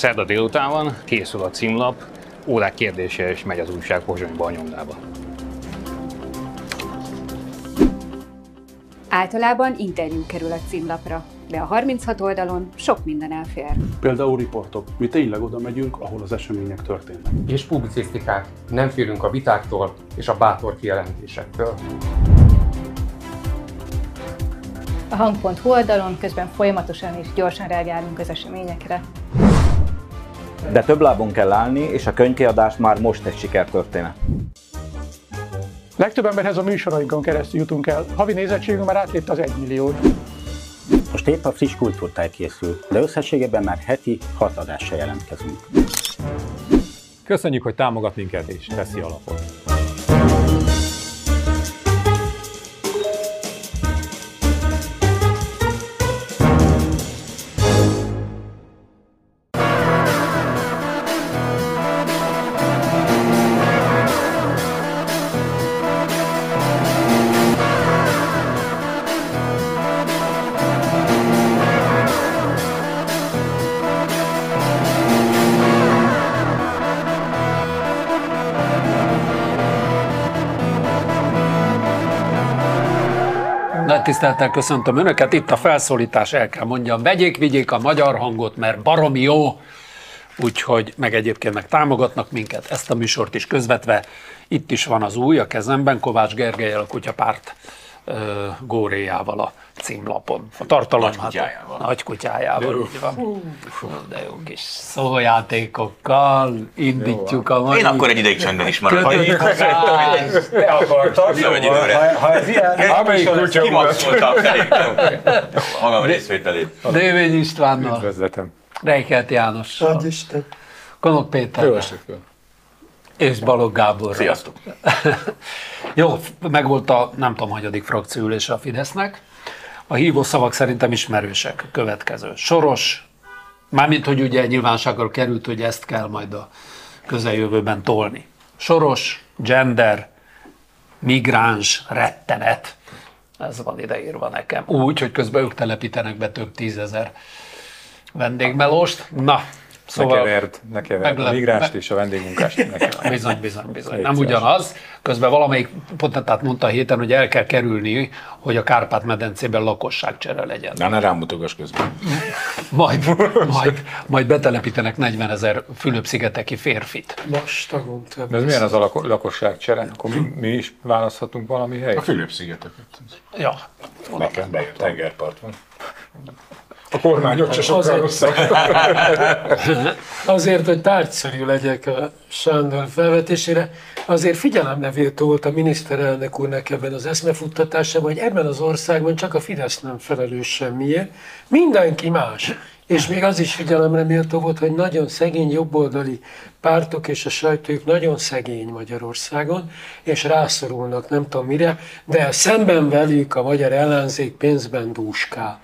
Szerda délután van, készül a címlap, órák kérdése és megy az újság Pozsonyba a nyomdába. Általában interjú kerül a címlapra, de a 36 oldalon sok minden elfér. Például riportok. Mi tényleg oda megyünk, ahol az események történnek. És publicisztikák. Nem félünk a vitáktól és a bátor kijelentésektől. A hang.hu oldalon közben folyamatosan és gyorsan reagálunk az eseményekre. De több lábon kell állni, és a könyvkiadás már most egy sikertörténet. Legtöbb emberhez a műsorainkon keresztül jutunk el. Havi nézettségünk már átlépte az 1 milliót. Most épp a friss kultúrtáj készül, de összességében már heti hat adással jelentkezünk. Köszönjük, hogy támogat minket és teszi alapot. Tisztelettel köszöntöm Önöket, itt a felszólítás, el kell mondjam, vegyék, vigyék a magyar hangot, mert baromi jó, úgyhogy meg egyébként meg támogatnak minket, ezt a műsort is közvetve. Itt is van az új a kezemben, Kovács Gergelyel, a kutyapárt uh, góréjával a címlapon. A tartalom Nagy kutyájával. Hát, nagy kutyájával, úgy van. Fú, de jó kis szójátékokkal indítjuk a mai Én akkor egy ideig csendben is maradok. ködöt- Te akartad, Tudom, hogy időre. ha, ha ez ilyen, amelyik kutya volt? Kimaxoltam. Magam részvételét. Dévény Istvánnal, Üdvözletem. Reichelt Jánossal, Isten. Konok Péterrel és Balogh Gáborral. Sziasztok. Jó, megvolt a nem tudom, hanyadik frakcióülése a Fidesznek. A hívó szavak szerintem ismerősek. Következő. Soros, mármint, hogy ugye nyilvánosságra került, hogy ezt kell majd a közeljövőben tolni. Soros, gender, migráns, rettenet. Ez van ideírva nekem. Úgy, hogy közben ők telepítenek be több tízezer vendégmelóst. Na, Ne szóval... keverd, ne keverd. A meglep- migránst me- és a vendégmunkást ne keverd. Bizony, bizony, bizony. Nem szíves. ugyanaz. Közben valamelyik potentát mondta a héten, hogy el kell kerülni, hogy a Kárpát-medencében lakosságcsere legyen. Na, ne rám mutogass közben. Majd, majd, majd betelepítenek 40 ezer Fülöp-szigeteki férfit. Vastagon több. De ez milyen az a lako- lakosságcsere? Akkor mi, mi is választhatunk valami helyet? A Fülöp-szigeteket. Ja, Nekem bejött. Tengerpart van. A kormányok se sokkal rosszabb. Azért, hogy tárgyszerű legyek a Sándor felvetésére, azért figyelemlevéltó volt a miniszterelnök úrnak ebben az eszmefuttatásában, hogy ebben az országban csak a Fidesz nem felelős semmiért, mindenki más. És még az is figyelemre méltó volt, hogy nagyon szegény jobboldali pártok és a sajtójuk nagyon szegény Magyarországon, és rászorulnak nem tudom mire, de szemben velük a magyar ellenzék pénzben dúskál.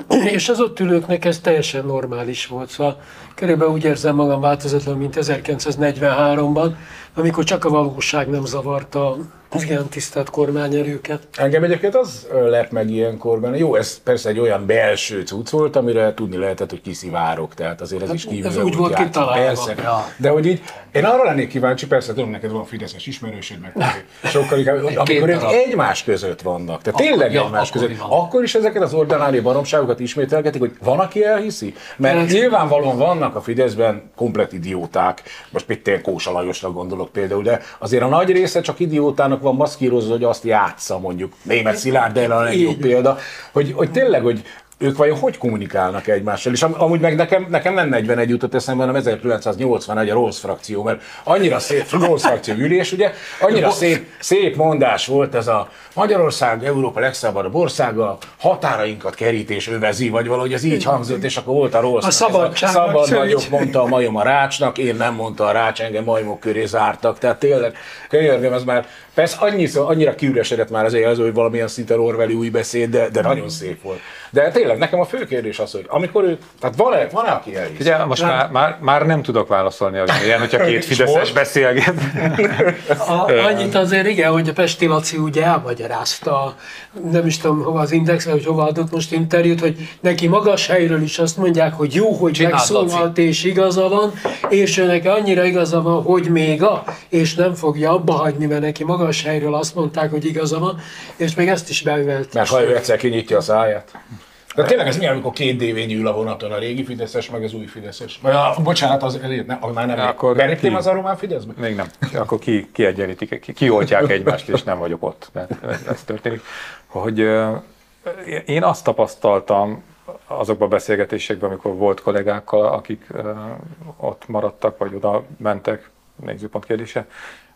És az ott ülőknek ez teljesen normális volt. Szóval körülbelül úgy érzem magam változatlan, mint 1943-ban, amikor csak a valóság nem zavarta az ilyen tisztelt kormányerőket. Engem egyébként az lep meg ilyenkor benne. Jó, ez persze egy olyan belső cucc volt, amire tudni lehetett, hogy kiszivárok, tehát azért ez is kívül. ez úgy volt kitalálva. Persze. Ja. De hogy így, én arra lennék kíváncsi, persze tudom, neked van fideszes ismerősöd, meg sokkal inkább, hogy amikor ők egymás között vannak, tehát tényleg ja, egymás akkor között, van? akkor is ezeket az ordinári baromságokat ismételgetik, hogy van, aki elhiszi? Mert Persze. nyilvánvalóan vannak a Fideszben komplet idióták, most itt ilyen Kósa Lajosra gondolok például, de azért a nagy része csak idiótának van maszkírozva, hogy azt játsza mondjuk. Német Szilárd erre a legjobb példa, hogy, hogy tényleg, hogy ők vajon hogy kommunikálnak egymással, és am- amúgy meg nekem, nekem nem 41 jutott eszembe, hanem 1981 a Rolls frakció, mert annyira szép, Rolls frakció ülés, ugye, annyira szép, szép mondás volt ez a Magyarország Európa legszabadabb országa, határainkat kerítés övezi, vagy valahogy ez így hangzott, és akkor volt a Rolls. A szabadság, Szabad vagyok, mondta a majom a rácsnak, én nem mondta a rács, engem majmok köré zártak, tehát tényleg, könyörgöm, ez már, persze annyi, annyira kiüresedett már az az, hogy valamilyen szinten Orwelli új beszéd, de, de nagyon szép volt. De tényleg nekem a fő kérdés az, hogy amikor ő, tehát van-e, van-e aki elhisz? Ugye most már, már, már nem tudok válaszolni a ilyen, hogyha két Fideszes beszélget. A, annyit azért igen, hogy a Pesti Laci ugye elmagyarázta, nem is tudom hova az Index, vagy hova adott most interjút, hogy neki magas helyről is azt mondják, hogy jó, hogy Csináld, megszólalt és igaza van, és ő neki annyira igaza van, hogy még a, és nem fogja abba hagyni, mert neki magas helyről azt mondták, hogy igaza van, és még ezt is beüvelt. Mert ha ő egyszer kinyitja a száját. De tényleg ez milyen, amikor két DV nyúl a vonaton, a régi Fideszes, meg az új Fideszes? Vagy a, bocsánat, az, ne, már nem. Akkor ki? az a román Fideszbe? Még nem. Akkor ki, kiegyenítik, ki, kioltják egymást, és nem vagyok ott. Mert ez történik. Hogy én azt tapasztaltam azokban a beszélgetésekben, amikor volt kollégákkal, akik ott maradtak, vagy oda mentek, nézőpont kérdése,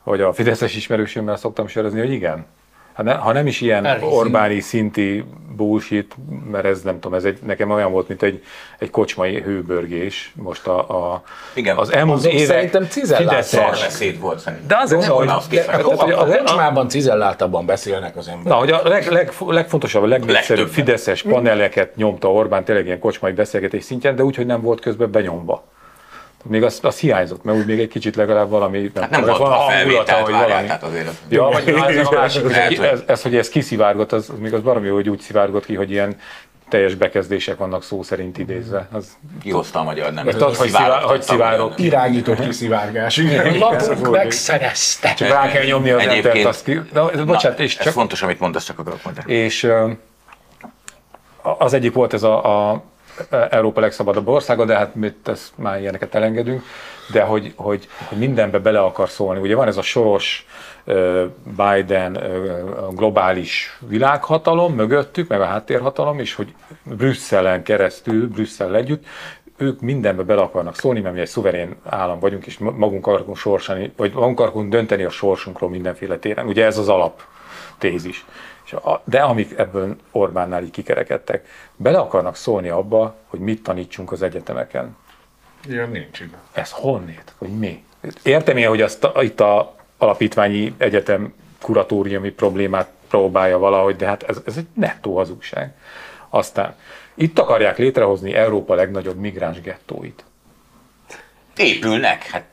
hogy a Fideszes ismerősömmel szoktam sörözni, hogy igen. Ha, ne, ha nem is ilyen. Orbáni szinti bullshit, mert ez nem tudom, ez egy, nekem olyan volt, mint egy, egy kocsmai hőbörgés most a, a Igen, az elmúlt azok évek szerintem Szarbeszéd volt szerintem. De azért nem, hogy, azt De, képest. a, a, a a- kocsmában cizelláltabban beszélnek az emberek. Na, hogy a leg, leg, legfontosabb, a legnépszerűbb fideszes paneleket nyomta Orbán tényleg ilyen kocsmai beszélgetés szintjén, de úgy, hogy nem volt közben benyomva. Még az, az hiányzott, mert úgy még egy kicsit legalább valami, nem, Hát nem volt van a hangulata, várjál, valami. tehát azért az- Ja, vagy ez a másik, hogy Lehet, ez, hogy- ez, ez, hogy ez kiszivárgott, az, az még az jó, hogy úgy szivárgott ki, hogy ilyen teljes bekezdések vannak szó szerint idézve. Az, Kihozta a magyar nem. Tudod, hogy, szivár, hogy szivárok. Irányított kiszivárgás. Lapunk megszerezte. Csak rá kell nyomni az Egyébként- entert, azt ki... Na, ez, bocsánat, Na, és ez csak fontos, amit mondasz, csak akarok mondani. és az egyik volt ez a, a Európa legszabadabb országa, de hát mi ezt már ilyeneket elengedünk, de hogy, hogy, hogy mindenbe bele akar szólni. Ugye van ez a soros Biden globális világhatalom mögöttük, meg a háttérhatalom, és hogy Brüsszelen keresztül, Brüsszel együtt, ők mindenbe bele akarnak szólni, mert mi egy szuverén állam vagyunk, és magunk akarunk sorsani, vagy magunk akarunk dönteni a sorsunkról mindenféle téren. Ugye ez az alap tézis. És a, de amik ebből Orbánnál így kikerekedtek, bele akarnak szólni abba, hogy mit tanítsunk az egyetemeken. Ilyen nincs igaz. Ez honnét? Hogy mi? Értem én, hogy azt a, itt a alapítványi egyetem kuratóriumi problémát próbálja valahogy, de hát ez, ez egy nettó hazugság. Aztán itt akarják létrehozni Európa legnagyobb migráns gettóit. Épülnek, hát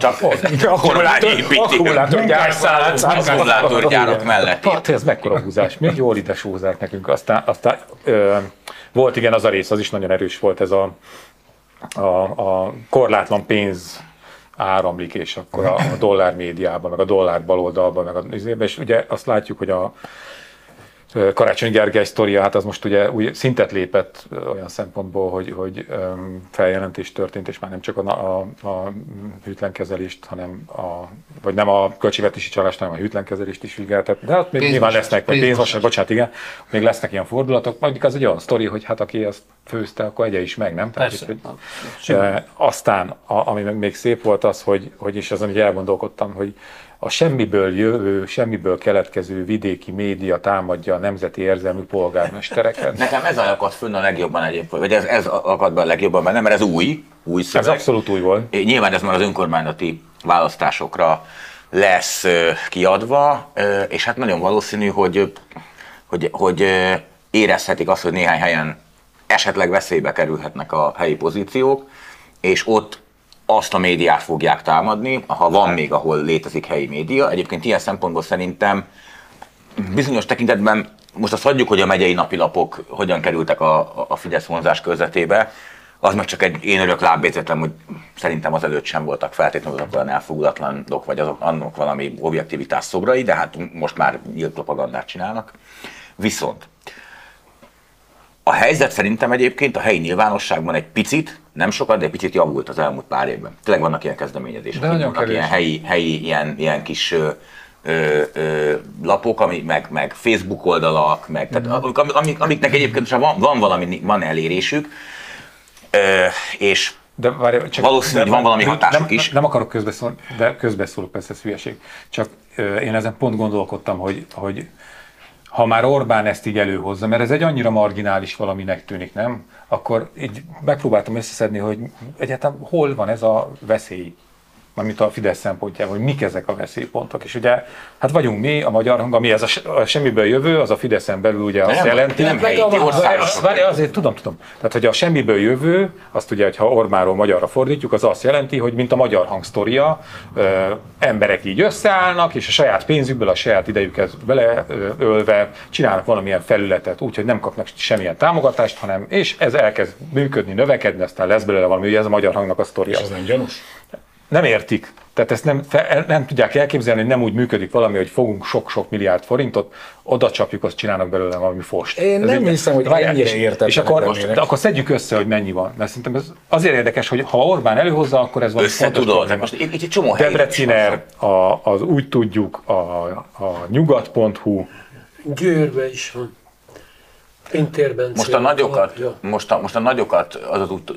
csak Akkumulátor- kormány építi. akkumulátorgyár szállás- Akkumulátorgyárak mellett. Hát ez mekkora húzás, még jól ide sózák nekünk. Aztán, aztán ö, volt igen az a rész, az is nagyon erős volt ez a, a, a korlátlan pénz áramlik, és akkor a, a dollár médiában, meg a dollár baloldalban, meg a és ugye azt látjuk, hogy a Karácsony Gergely sztoria, hát az most ugye úgy szintet lépett olyan szempontból, hogy, hogy feljelentés történt, és már nem csak a, a, a hűtlenkezelést, hanem a, vagy nem a költségvetési csalást, hanem a hűtlenkezelést is vizsgáltat. De ott még nyilván Pénzmosás. lesznek, vagy pénzmosás, bocsánat, igen, még lesznek ilyen fordulatok, majd az egy olyan sztori, hogy hát aki ezt főzte, akkor egye is meg, nem? Persze. hogy, e, aztán, a, ami még szép volt az, hogy, hogy és azon így elgondolkodtam, hogy a semmiből jövő, semmiből keletkező vidéki média támadja a nemzeti érzelmű polgármestereket. Nekem ez akadt fönn a legjobban egyébként, vagy ez, ez akadt be a legjobban benne, mert ez új, új Ez szöveg. abszolút új volt. Nyilván ez már az önkormányzati választásokra lesz kiadva, és hát nagyon valószínű, hogy, hogy, hogy érezhetik azt, hogy néhány helyen esetleg veszélybe kerülhetnek a helyi pozíciók, és ott azt a médiát fogják támadni, ha van még, ahol létezik helyi média. Egyébként ilyen szempontból szerintem bizonyos tekintetben most azt hagyjuk, hogy a megyei napilapok hogyan kerültek a, a- Fidesz vonzás körzetébe, az meg csak egy én örök lábbézetem, hogy szerintem az előtt sem voltak feltétlenül azok olyan elfogulatlanok, vagy azok annak valami objektivitás szobrai, de hát most már nyílt propagandát csinálnak. Viszont a helyzet szerintem egyébként a helyi nyilvánosságban egy picit, nem sokat, de egy picit javult az elmúlt pár évben. Tényleg vannak ilyen kezdeményezések, De nagyon vannak ilyen helyi, helyi ilyen, ilyen kis ö, ö, ö, lapok, ami, meg, meg Facebook oldalak, meg, tehát amik, amik, amiknek egyébként van, van valami, van elérésük, ö, és De várj, csak, Valószínű, hogy van valami hatásuk nem, is. Nem akarok közbeszólni, de közbeszólok, persze ez hülyeség. Csak ö, én ezen pont gondolkodtam, hogy, hogy ha már Orbán ezt így előhozza, mert ez egy annyira marginális valaminek tűnik, nem? Akkor így megpróbáltam összeszedni, hogy egyáltalán hol van ez a veszély. Mármint a Fidesz szempontjából, hogy mik ezek a veszélypontok. És ugye, hát vagyunk mi, a magyar hang, ami ez a, a semmiből jövő, az a Fideszen belül ugye azt Nem, jelenti. nem helyi, országos Várj, azért tudom, tudom. Tehát, hogy a semmiből jövő, azt ugye, ha Orbánról magyarra fordítjuk, az azt jelenti, hogy mint a magyar hang sztoria, ö, emberek így összeállnak, és a saját pénzükből, a saját idejüket beleölve csinálnak valamilyen felületet, úgyhogy nem kapnak semmilyen támogatást, hanem, és ez elkezd működni, növekedni, aztán lesz belőle valami, ugye ez a magyar hangnak a sztoria. És ez nem gyanús? Nem értik. Tehát ezt nem, fe- nem tudják elképzelni, hogy nem úgy működik valami, hogy fogunk sok-sok milliárd forintot, oda csapjuk, azt csinálnak belőle valami fost. Én nem hiszem, hogy ennyire és- értetlenek És akkor, de akkor szedjük össze, hogy mennyi van. Mert szerintem ez azért érdekes, hogy ha Orbán előhozza, akkor ez valami Össze tudod, most itt, itt egy csomó Debreciner, a, az úgy tudjuk, a, a nyugat.hu, Győrbe is van. Pintér. Most a nagyokat, Ja. most a, most a nagyokat, az az út,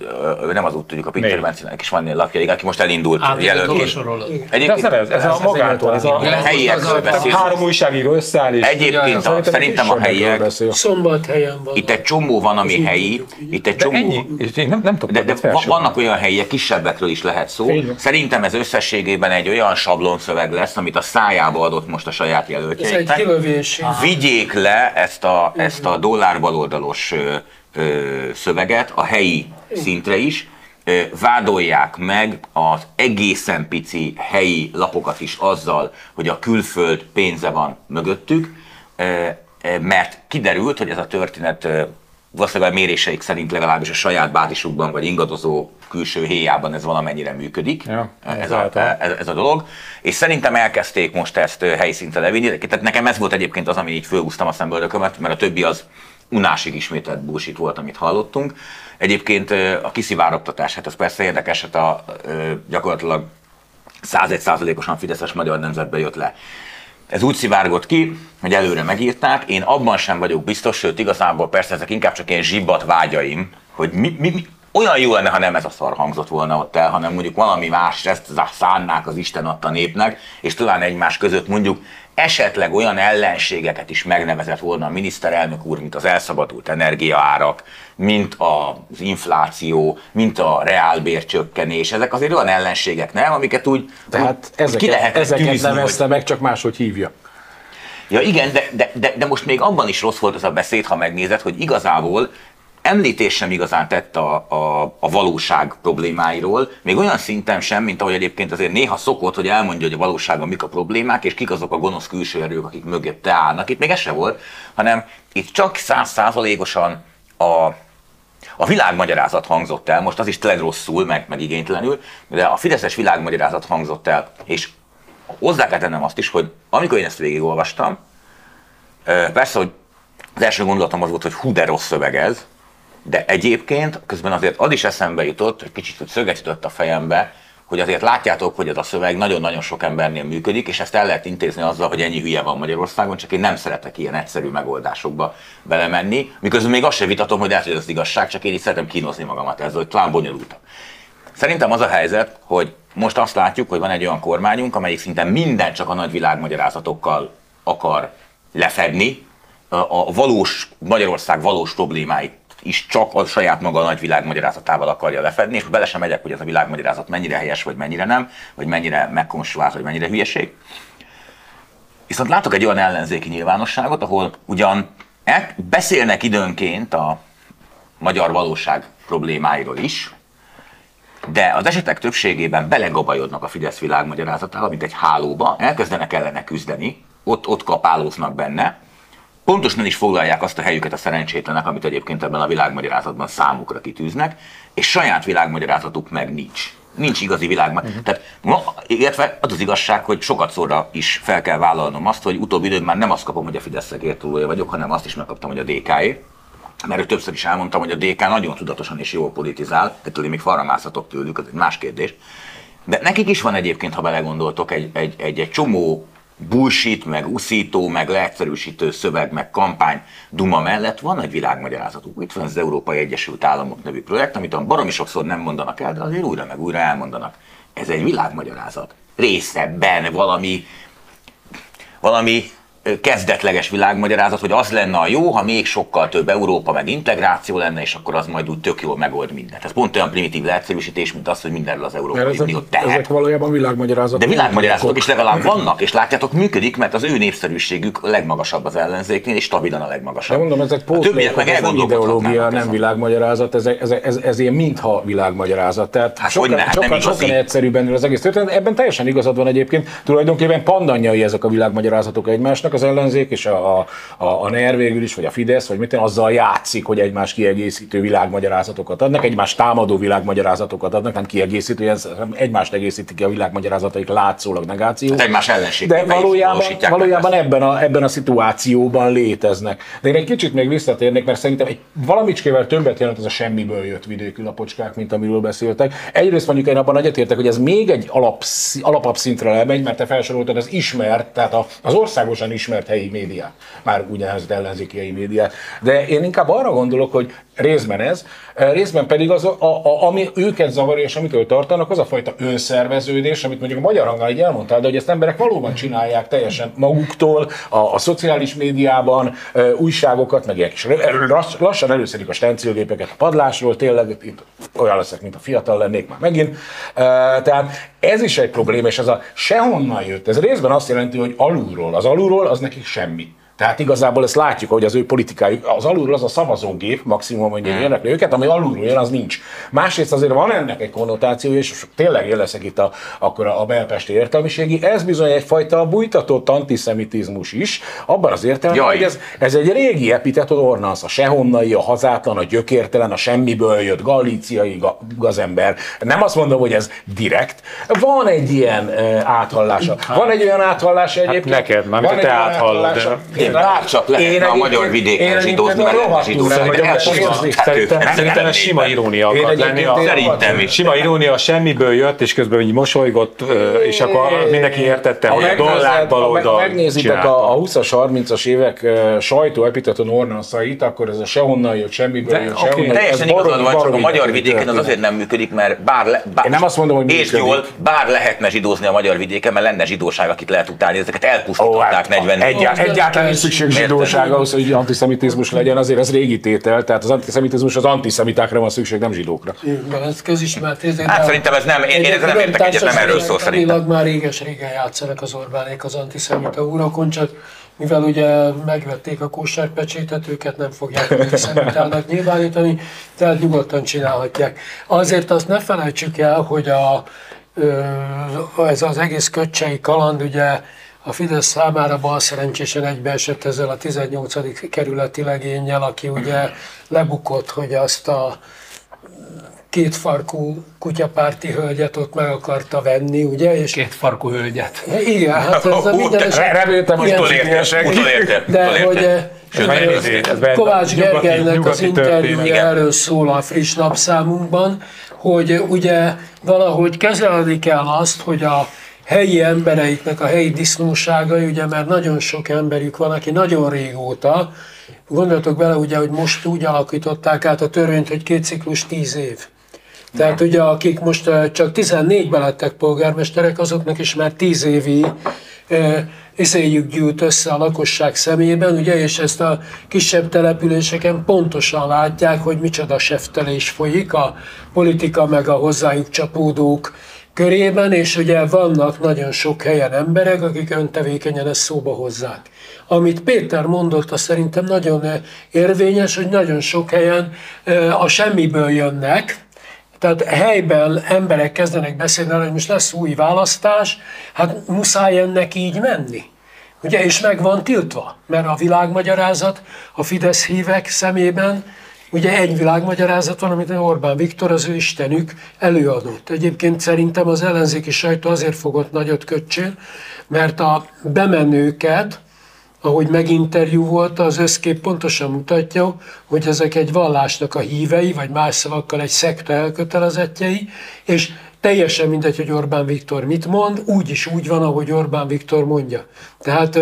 nem az út tudjuk, a Pinter Még. Bencinek is van lapja, igen, aki most elindult jelöltként. de ez ez, ez, a magától, ez a, a helyiekről három újságíró összeáll, és Egyébként a, szerintem a helyiek, Szombathelyen van. itt egy csomó van, ami helyi, itt egy csomó, ennyi, nem, nem de, de vannak olyan helyiek, kisebbekről is lehet szó. Szerintem ez összességében egy olyan sablonszöveg lesz, amit a szájába adott most a saját Ez egy kilövés. Vigyék le ezt a, ezt a dollár baloldalos ö, ö, szöveget a helyi szintre is, vádolják meg az egészen pici helyi lapokat is azzal, hogy a külföld pénze van mögöttük, mert kiderült, hogy ez a történet valószínűleg a méréseik szerint legalábbis a saját bázisukban vagy ingadozó külső héjában ez valamennyire működik, Ja, ez, a, ez, ez a dolog, és szerintem elkezdték most ezt ö, helyi szintre levinni, tehát nekem ez volt egyébként az, ami így fölhúztam a szemöldökömet, mert a többi az unásig ismételt bullshit volt, amit hallottunk. Egyébként a kiszivárogtatás, hát az persze érdekes, hát a, gyakorlatilag 101%-osan Fideszes magyar nemzetbe jött le. Ez úgy szivárgott ki, hogy előre megírták, én abban sem vagyok biztos, sőt igazából persze ezek inkább csak ilyen zsibbat vágyaim, hogy mi, mi, mi, olyan jó lenne, ha nem ez a szar hangzott volna ott el, hanem mondjuk valami más, ezt szánnák az Isten adta népnek, és talán egymás között mondjuk esetleg olyan ellenségeket is megnevezett volna a miniszterelnök úr, mint az elszabadult energiaárak, mint az infláció, mint a reálbércsökkenés. Ezek azért olyan ellenségek, nem? Amiket úgy Tehát ki ezeket, lehet ezeket tűzni, hogy- nevezte meg, csak máshogy hívja. Ja igen, de, de, de, de most még abban is rossz volt ez a beszéd, ha megnézed, hogy igazából említés sem igazán tett a, a, a valóság problémáiról, még olyan szinten sem, mint ahogy egyébként azért néha szokott, hogy elmondja, hogy a valóságban mik a problémák, és kik azok a gonosz külső erők, akik mögötte állnak. Itt még ez se volt, hanem itt csak százszázalékosan a, a világmagyarázat hangzott el, most az is tényleg rosszul, meg, meg igénytelenül, de a fideszes világmagyarázat hangzott el, és hozzá kell tennem azt is, hogy amikor én ezt végigolvastam, persze, hogy az első gondolatom az volt, hogy hú, de rossz szöveg ez, de egyébként közben azért az is eszembe jutott, hogy kicsit szöget ütött a fejembe, hogy azért látjátok, hogy ez a szöveg nagyon-nagyon sok embernél működik, és ezt el lehet intézni azzal, hogy ennyi hülye van Magyarországon, csak én nem szeretek ilyen egyszerű megoldásokba belemenni, miközben még azt sem vitatom, hogy lehet, az igazság, csak én így szeretem kínozni magamat ezzel, hogy talán bonyolultabb. Szerintem az a helyzet, hogy most azt látjuk, hogy van egy olyan kormányunk, amelyik szinte minden csak a nagy világmagyarázatokkal akar lefedni, a valós, Magyarország valós problémáit is csak a saját maga a nagy világmagyarázatával akarja lefedni, és bele sem megyek, hogy ez a világmagyarázat mennyire helyes, vagy mennyire nem, vagy mennyire megkonstruált, vagy mennyire hülyeség. Viszont látok egy olyan ellenzéki nyilvánosságot, ahol ugyan el, beszélnek időnként a magyar valóság problémáiról is, de az esetek többségében belegabajodnak a Fidesz világmagyarázatába, mint egy hálóba, elkezdenek ellene küzdeni, ott, ott kapálóznak benne, pontosan is foglalják azt a helyüket a szerencsétlenek, amit egyébként ebben a világmagyarázatban számukra kitűznek, és saját világmagyarázatuk meg nincs. Nincs igazi világmagyarázat. Uh-huh. Tehát, ma, illetve az az igazság, hogy sokat szóra is fel kell vállalnom azt, hogy utóbbi időben már nem azt kapom, hogy a Fideszek értúlója vagyok, hanem azt is megkaptam, hogy a DK-é. Mert többször is elmondtam, hogy a DK nagyon tudatosan és jól politizál, ettől én még falra mászhatok tőlük, az egy más kérdés. De nekik is van egyébként, ha belegondoltok, egy, egy, egy, egy csomó bullshit, meg uszító, meg leegyszerűsítő szöveg, meg kampány Duma mellett van egy világmagyarázatuk. Itt van az Európai Egyesült Államok nevű projekt, amit a baromi sokszor nem mondanak el, de azért újra meg újra elmondanak. Ez egy világmagyarázat. Részebben valami, valami kezdetleges világmagyarázat, hogy az lenne a jó, ha még sokkal több Európa meg integráció lenne, és akkor az majd úgy tök jól megold mindent. Ez pont olyan primitív leegyszerűsítés, mint az, hogy mindenről az Európai Unió tehet. ezek valójában világmagyarázatok. De világmagyarázatok is legalább vannak, és látjátok, működik, mert az ő népszerűségük a legmagasabb az ellenzéknél, és stabilan a legmagasabb. De mondom, ezek pótlékok, meg ez nem ideológia, nem világmagyarázat, ez, ez, ez, ez ilyen mintha világmagyarázat. Tehát Hát sokkal, nem sokkal, sokkal egyszerűbben az egész történet. Ebben teljesen igazad van egyébként. Tulajdonképpen pandanyai ezek a világmagyarázatok egymásnak, az ellenzék és a, a, a, a NER végül is, vagy a Fidesz, vagy mit azzal játszik, hogy egymás kiegészítő világmagyarázatokat adnak, egymás támadó világmagyarázatokat adnak, nem kiegészítő, ez egymást egészítik ki a világmagyarázataik látszólag negáció. Hát egymás De ellenségével is valójában, valójában ebben, a, ebben a szituációban léteznek. De én egy kicsit még visszatérnék, mert szerintem egy valamicskével többet jelent ez a semmiből jött vidékű lapocskák, mint amiről beszéltek. Egyrészt mondjuk én abban egyetértek, hogy ez még egy alap, alapabb szintre lemegy, mert te felsoroltad az ismert, tehát az országosan ismert helyi médiát, már úgynevezett ellenzéki helyi médiát. De én inkább arra gondolok, hogy részben ez, eh, részben pedig az, a, a, ami őket zavarja, és amitől tartanak, az a fajta önszerveződés, amit mondjuk a magyar hanggal így elmondtál, de hogy ezt emberek valóban csinálják teljesen maguktól, a, a szociális médiában, e, újságokat, meg ilyenek is. Lass, lassan előszedik a stencilgépeket a padlásról, tényleg itt olyan leszek, mint a fiatal lennék már megint. E, tehát ez is egy probléma, és ez a sehonnan jött. Ez részben azt jelenti, hogy alulról. Az alulról az nekik semmi. Tehát igazából ezt látjuk, hogy az ő politikájuk, az alulról az a szavazógép, maximum, hogy Hmm. érdekli őket, ami alulról jön, az nincs. Másrészt azért van ennek egy konnotációja, és tényleg én leszek itt a, akkor a belpesti értelmiségi, ez bizony egyfajta bújtatott antiszemitizmus is, abban az értelemben, hogy ez, ez egy régi epitetot ornasz, a sehonnai, a hazátlan, a gyökértelen, a semmiből jött, galíciai ga- gazember. Nem azt mondom, hogy ez direkt. Van egy ilyen uh, áthallása. Van egy olyan áthallása egyébként. Hát neked, mármint Van te áthallod, Én bárcsak lehetne a magyar vidéken zsidózni, mert lenne zsidó Szerintem, ez sima irónia akart lenni. Szerintem is. Sima irónia, semmiből jött, és közben így mosolygott, és akkor mindenki értette, hogy a dollár baloldal megnézitek a, a 20-as, 30-as évek sajtó epiteton ornanszait, akkor ez a sehonnan jött, semmiből jött, sehonnan. Teljesen igazad van, csak a magyar vidéken az azért nem működik, mert bár, le, bár nem azt mondom, hogy és jól, bár lehetne zsidózni a magyar vidéken, mert lenne zsidóság, akit lehet utálni, ezeket elpusztították hát, 40 egyá- egyáltalán nincs szükség zsidóság ahhoz, hogy antiszemitizmus legyen, azért ez régi tétel, tehát az antiszemitizmus az antiszemitákra van szükség, nem zsidókra. Van, ez közismert. Ez Hát szerintem ez nem, én, én nem értek egyet, nem erről szól szerintem. már réges-régen játszanak az Orbánék az antiszemita urakon, csak mivel ugye megvették a kósárpecsétet, őket nem fogják antiszemitának nyilvánítani, tehát nyugodtan csinálhatják. Azért azt ne felejtsük el, hogy a, ez az egész köcsei kaland ugye a Fidesz számára bal szerencsésen egybeesett ezzel a 18. kerületi legénnyel, aki ugye lebukott, hogy azt a kétfarkú kutyapárti hölgyet ott meg akarta venni, ugye? És Két farkú hölgyet. igen, hát ez a minden de eset- reméltem, hogy ilyen- Utolérte, utolérte, De utolérte. hogy eh, Sőt, eh, elnézést, ez benne- Kovács nyugati- Gergelynek az interjúja erről szól a friss napszámunkban, hogy ugye valahogy kezelni kell azt, hogy a helyi embereiknek a helyi disznóságai, ugye mert nagyon sok emberük van, aki nagyon régóta, gondoltok bele ugye, hogy most úgy alakították át a törvényt, hogy két ciklus tíz év. Tehát ugye akik most csak 14-ben lettek polgármesterek, azoknak is már 10 évi iszéjük gyűlt össze a lakosság szemében, ugye, és ezt a kisebb településeken pontosan látják, hogy micsoda seftelés folyik a politika meg a hozzájuk csapódók körében, és ugye vannak nagyon sok helyen emberek, akik öntevékenyen ezt szóba hozzák. Amit Péter mondott, az szerintem nagyon eh, érvényes, hogy nagyon sok helyen eh, a semmiből jönnek, tehát helyben emberek kezdenek beszélni hogy most lesz új választás, hát muszáj ennek így menni. Ugye, és meg van tiltva, mert a világmagyarázat a Fidesz hívek szemében, ugye egy világmagyarázat van, amit Orbán Viktor, az ő istenük előadott. Egyébként szerintem az ellenzéki sajtó azért fogott nagyot köcsén, mert a bemenőket, ahogy meginterjú volt, az összkép pontosan mutatja, hogy ezek egy vallásnak a hívei, vagy más szavakkal egy szekta elkötelezettjei, és teljesen mindegy, hogy Orbán Viktor mit mond, úgy is úgy van, ahogy Orbán Viktor mondja. Tehát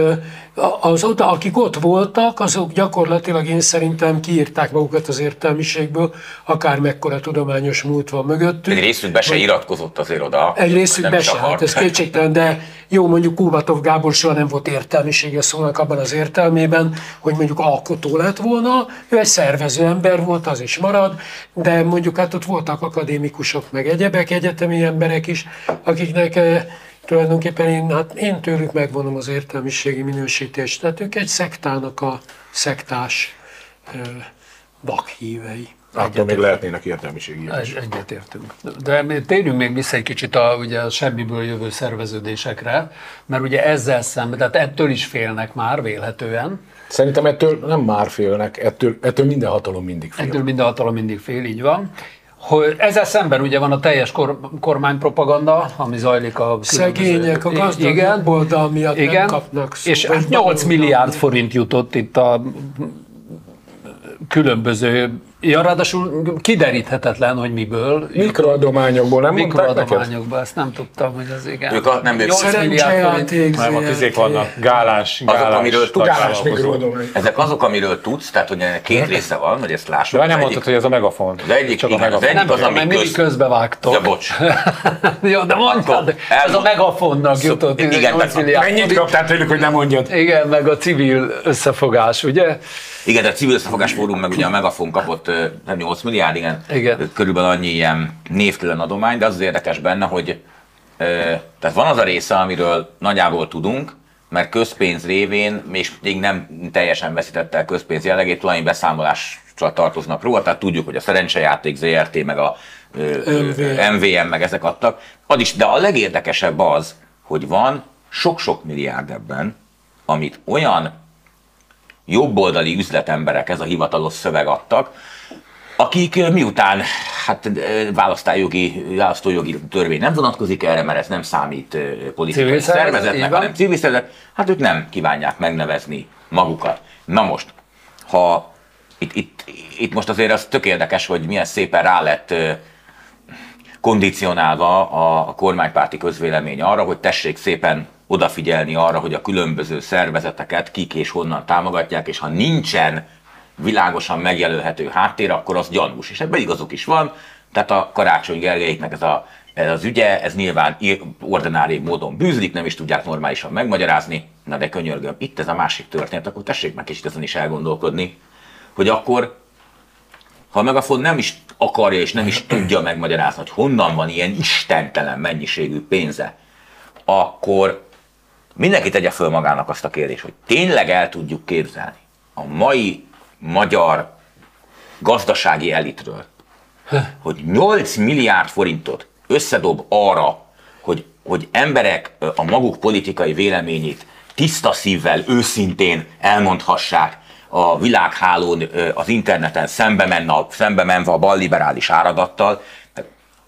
ö, az oda, akik ott voltak, azok gyakorlatilag én szerintem kiírták magukat az értelmiségből, akár mekkora tudományos múlt van mögöttük. Egy részük be se iratkozott azért oda. Egy részük be se, hát ez kétségtelen, de jó, mondjuk Kubatov Gábor soha nem volt értelmisége szónak abban az értelmében, hogy mondjuk alkotó lett volna, ő egy szervező ember volt, az is marad, de mondjuk hát ott voltak akadémikusok, meg egyebek, egyetemi emberek is, akiknek eh, tulajdonképpen én, hát én tőlük megvonom az értelmiségi minősítést, tehát ők egy szektának a szektás vakhívei. Attól még lehetnének értelmiségi Egy, egyetértünk. De térjünk még vissza egy kicsit a, ugye a semmiből jövő szerveződésekre, mert ugye ezzel szemben, tehát ettől is félnek már vélhetően. Szerintem ettől nem már félnek, ettől, ettől minden hatalom mindig fél. Ettől minden hatalom mindig fél, így van. Hogy ezzel szemben ugye van a teljes kor, kormánypropaganda, ami zajlik a Szegények, a gazdag igen, jobboldal miatt nem igen, kapnak és vagy hát 8 baloldal milliárd forint jutott itt a különböző, ja, ráadásul kideríthetetlen, hogy miből. Mikroadományokból nem? Mikroadományokból, ezt nem tudtam, hogy az igen. Ők a- nem ők. 8 milliárd forint. Nem, a közék vannak. Gálás, Azok, gálás, amiről tudsz, gálás ezek azok, amiről tudsz, tehát hogy ennek két része van, hogy ezt lássuk. De nem Az mondtad, egyik- hogy ez a megafon. Az egyik, Csak a igen, az megafon. egyik Nem az, tudom, mert ami mindig köz... közbevágtok. Ja, bocs. Jó, de mondjad, ez a megafonnak jutott. igen, 18 tehát milliárd Mennyit kaptál tőlük, hogy nem mondjad? Igen, meg a civil összefogás, ugye? Igen, de a civil összefogás fórum meg ugye a Megafon kapott ö, nem 8 milliárd, igen, Igen. körülbelül annyi ilyen névtelen adomány, de az az érdekes benne, hogy tehát van az a része, amiről nagyjából tudunk, mert közpénz révén és még nem teljesen veszítette el közpénz jellegét, tulajdoni beszámolással tartoznak róla, tehát tudjuk, hogy a szerencsejáték ZRT, meg a MVM. MVM, meg ezek adtak. Az is, de a legérdekesebb az, hogy van sok-sok milliárd ebben, amit olyan jobboldali üzletemberek, ez a hivatalos szöveg adtak, akik ö, miután hát ö, választájogi, választójogi törvény nem vonatkozik erre, mert ez nem számít ö, politikai Civil szervezetnek, hanem civil szervezet, hát ők nem kívánják megnevezni magukat. Na most, ha itt, itt, itt most azért az tök érdekes, hogy milyen szépen rá lett kondicionálva a kormánypárti közvélemény arra, hogy tessék szépen odafigyelni arra, hogy a különböző szervezeteket kik és honnan támogatják, és ha nincsen világosan megjelölhető háttér, akkor az gyanús. És ebben igazuk is van, tehát a Karácsony Gergelyéknek ez, a, ez az ügye, ez nyilván ordinári módon bűzlik, nem is tudják normálisan megmagyarázni, na de könyörgöm, itt ez a másik történet, akkor tessék meg kicsit ezen is elgondolkodni, hogy akkor ha a Megafon nem is akarja és nem is tudja megmagyarázni, hogy honnan van ilyen istentelen mennyiségű pénze, akkor mindenki tegye föl magának azt a kérdést, hogy tényleg el tudjuk képzelni a mai magyar gazdasági elitről, hogy 8 milliárd forintot összedob arra, hogy, hogy emberek a maguk politikai véleményét tiszta szívvel, őszintén elmondhassák a világhálón, az interneten szembe, menne, szembe menve a balliberális áradattal.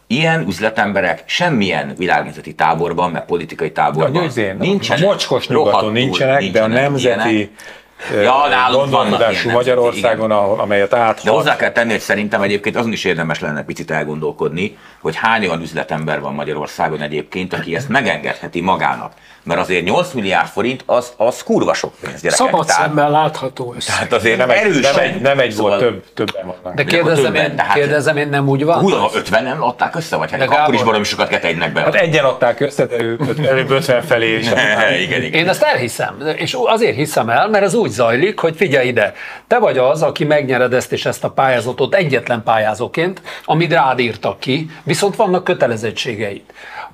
Ilyen üzletemberek semmilyen világnézeti táborban, meg politikai táborban győzén, nincsenek. a mocskos nyugaton nincsenek, de a nemzeti ilyenek. Ja, nálunk gondolkodású Magyarországon, ahol- amelyet De áthat. hozzá kell tenni, hogy szerintem egyébként azon is érdemes lenne picit elgondolkodni, hogy hány olyan üzletember van Magyarországon egyébként, aki ezt megengedheti magának. Mert azért 8 milliárd forint az, az kurva sok pénz, gyerekek. Szabad Tehát- szemmel látható ez. Tehát azért Nem egy, nem egy, nem egy Szóval- volt, több, többen vannak. De kérdezem, többen, én, tehát- kérdezem én, nem úgy van? Hú, 50 nem adták össze, vagy hát De akkor is Gábor- baromi sokat kell be. Hát egyen adták össze, de ő előbb 50 felé, aztán- igen, igen. Én ezt elhiszem, és azért hiszem el, mert ez úgy zajlik, hogy figyelj ide, te vagy az, aki megnyered ezt és ezt a pályázatot egyetlen pályázóként, amit rád írtak ki, viszont vannak kötelezettségeid.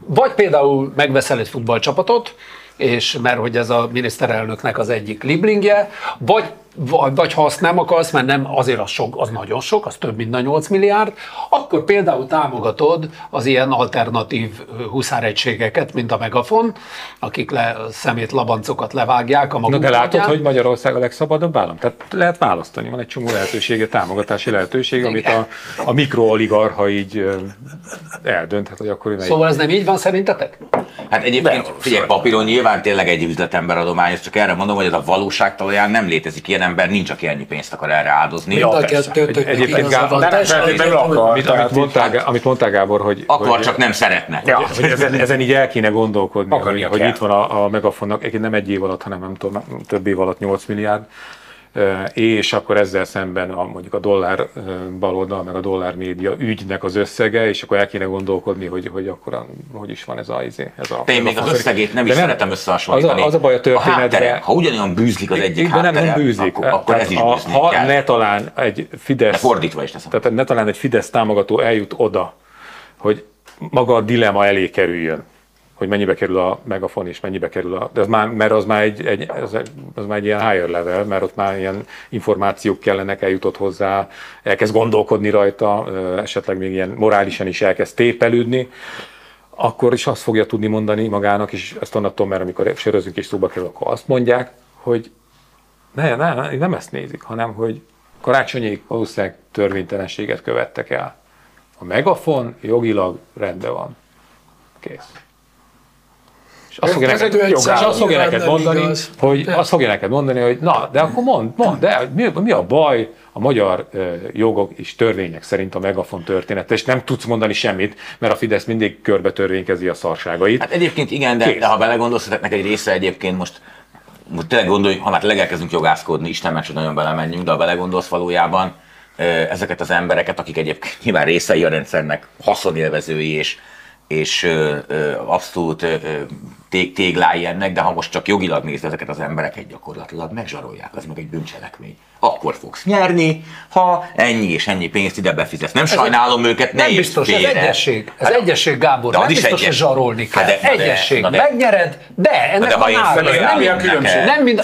Vagy például megveszel egy futballcsapatot, és mert hogy ez a miniszterelnöknek az egyik liblingje, vagy, vagy, vagy ha azt nem akarsz, mert nem azért az, sok, az nagyon sok, az több mint a 8 milliárd, akkor például támogatod az ilyen alternatív huszáregységeket, mint a Megafon, akik le, szemét labancokat levágják a Na maguk de látod, módján. hogy Magyarország a legszabadabb állam? Tehát lehet választani, van egy csomó lehetősége, támogatási lehetőség, amit a, a mikrooligarha így eldönthet, hogy akkor melyik. Szóval ez nem így van szerintetek? Hát egyébként, figyelj, papíron nyilván tényleg egy üzletember adomány, csak erre mondom, hogy ez a valóság talaján nem létezik ilyen, ilyen ember nincs, aki ennyi pénzt akar erre áldozni. Mind a persze. kettőtöknek Egy- egyébként Gábor- van. de nem feltétlenül értem, akar. hogy- Amit, amit, mondtál, Gá- amit mondtál Gábor, hogy... Akar, hogy, csak nem szeretne. Ja, hogy ezen, ezen így el kéne gondolkodni, hogy, Akarnia hogy kell. itt van a, a Megafonnak, egyébként nem egy év alatt, hanem nem tudom, több év alatt 8 milliárd, és akkor ezzel szemben a, mondjuk a dollár baloldal, meg a dollár média ügynek az összege, és akkor el kéne gondolkodni, hogy, hogy akkor a, hogy is van ez a, ez a én még az összegét nem is szeretem összehasonlítani. Az a, az a baj a történetben. háttere, ha ugyanolyan bűzlik az egyik de nem, nem háttere, bűzik. akkor, akkor ez is a, ha kell. ne talán egy Fidesz... De fordítva is teszem. Tehát ne talán egy Fidesz támogató eljut oda, hogy maga a dilema elé kerüljön, hogy mennyibe kerül a megafon és mennyibe kerül a... De az már, mert az már egy, egy, az, az már egy ilyen higher level, mert ott már ilyen információk kellenek, eljutott hozzá, elkezd gondolkodni rajta, esetleg még ilyen morálisan is elkezd tépelődni, akkor is azt fogja tudni mondani magának, és ezt tudom, mert amikor sörözünk és szóba kerül, akkor azt mondják, hogy ne, ne, ne, nem ezt nézik, hanem hogy karácsonyék valószínűleg törvénytelenséget követtek el. A megafon jogilag rendben van. Kész. És azt fogja neked, egy és jogállam. azt fogja neked mondani, igaz. hogy De- azt fogja neked mondani, hogy na, de akkor mond, mond, de mi, mi a baj a magyar jogok és törvények szerint a megafon története, és nem tudsz mondani semmit, mert a Fidesz mindig körbe törvénykezi a szarságait. Hát egyébként igen, de, Kész. de ha belegondolsz, ezeknek egy része egyébként most, most tényleg gondolj, ha már tényleg elkezdünk jogászkodni, Isten meg nagyon belemenjünk, de ha belegondolsz valójában, ezeket az embereket, akik egyébként nyilván részei a rendszernek, haszonélvezői és, és ö, ö, abszolút ö, tég, téglái ennek, de ha most csak jogilag nézd ezeket az embereket gyakorlatilag megzsarolják, az meg egy bűncselekmény. Akkor fogsz nyerni, ha ennyi és ennyi pénzt ide befizetsz. Nem sajnálom őket, ne Nem biztos, ez félre. egyesség. Ez Hát, egyesség, Gábor. de Nem biztos, hogy egyes. zsarolni kell. Hát de- de- egyesség. na de- Megnyered, de ennek de van ára. Nem mind- neked- Nem mind...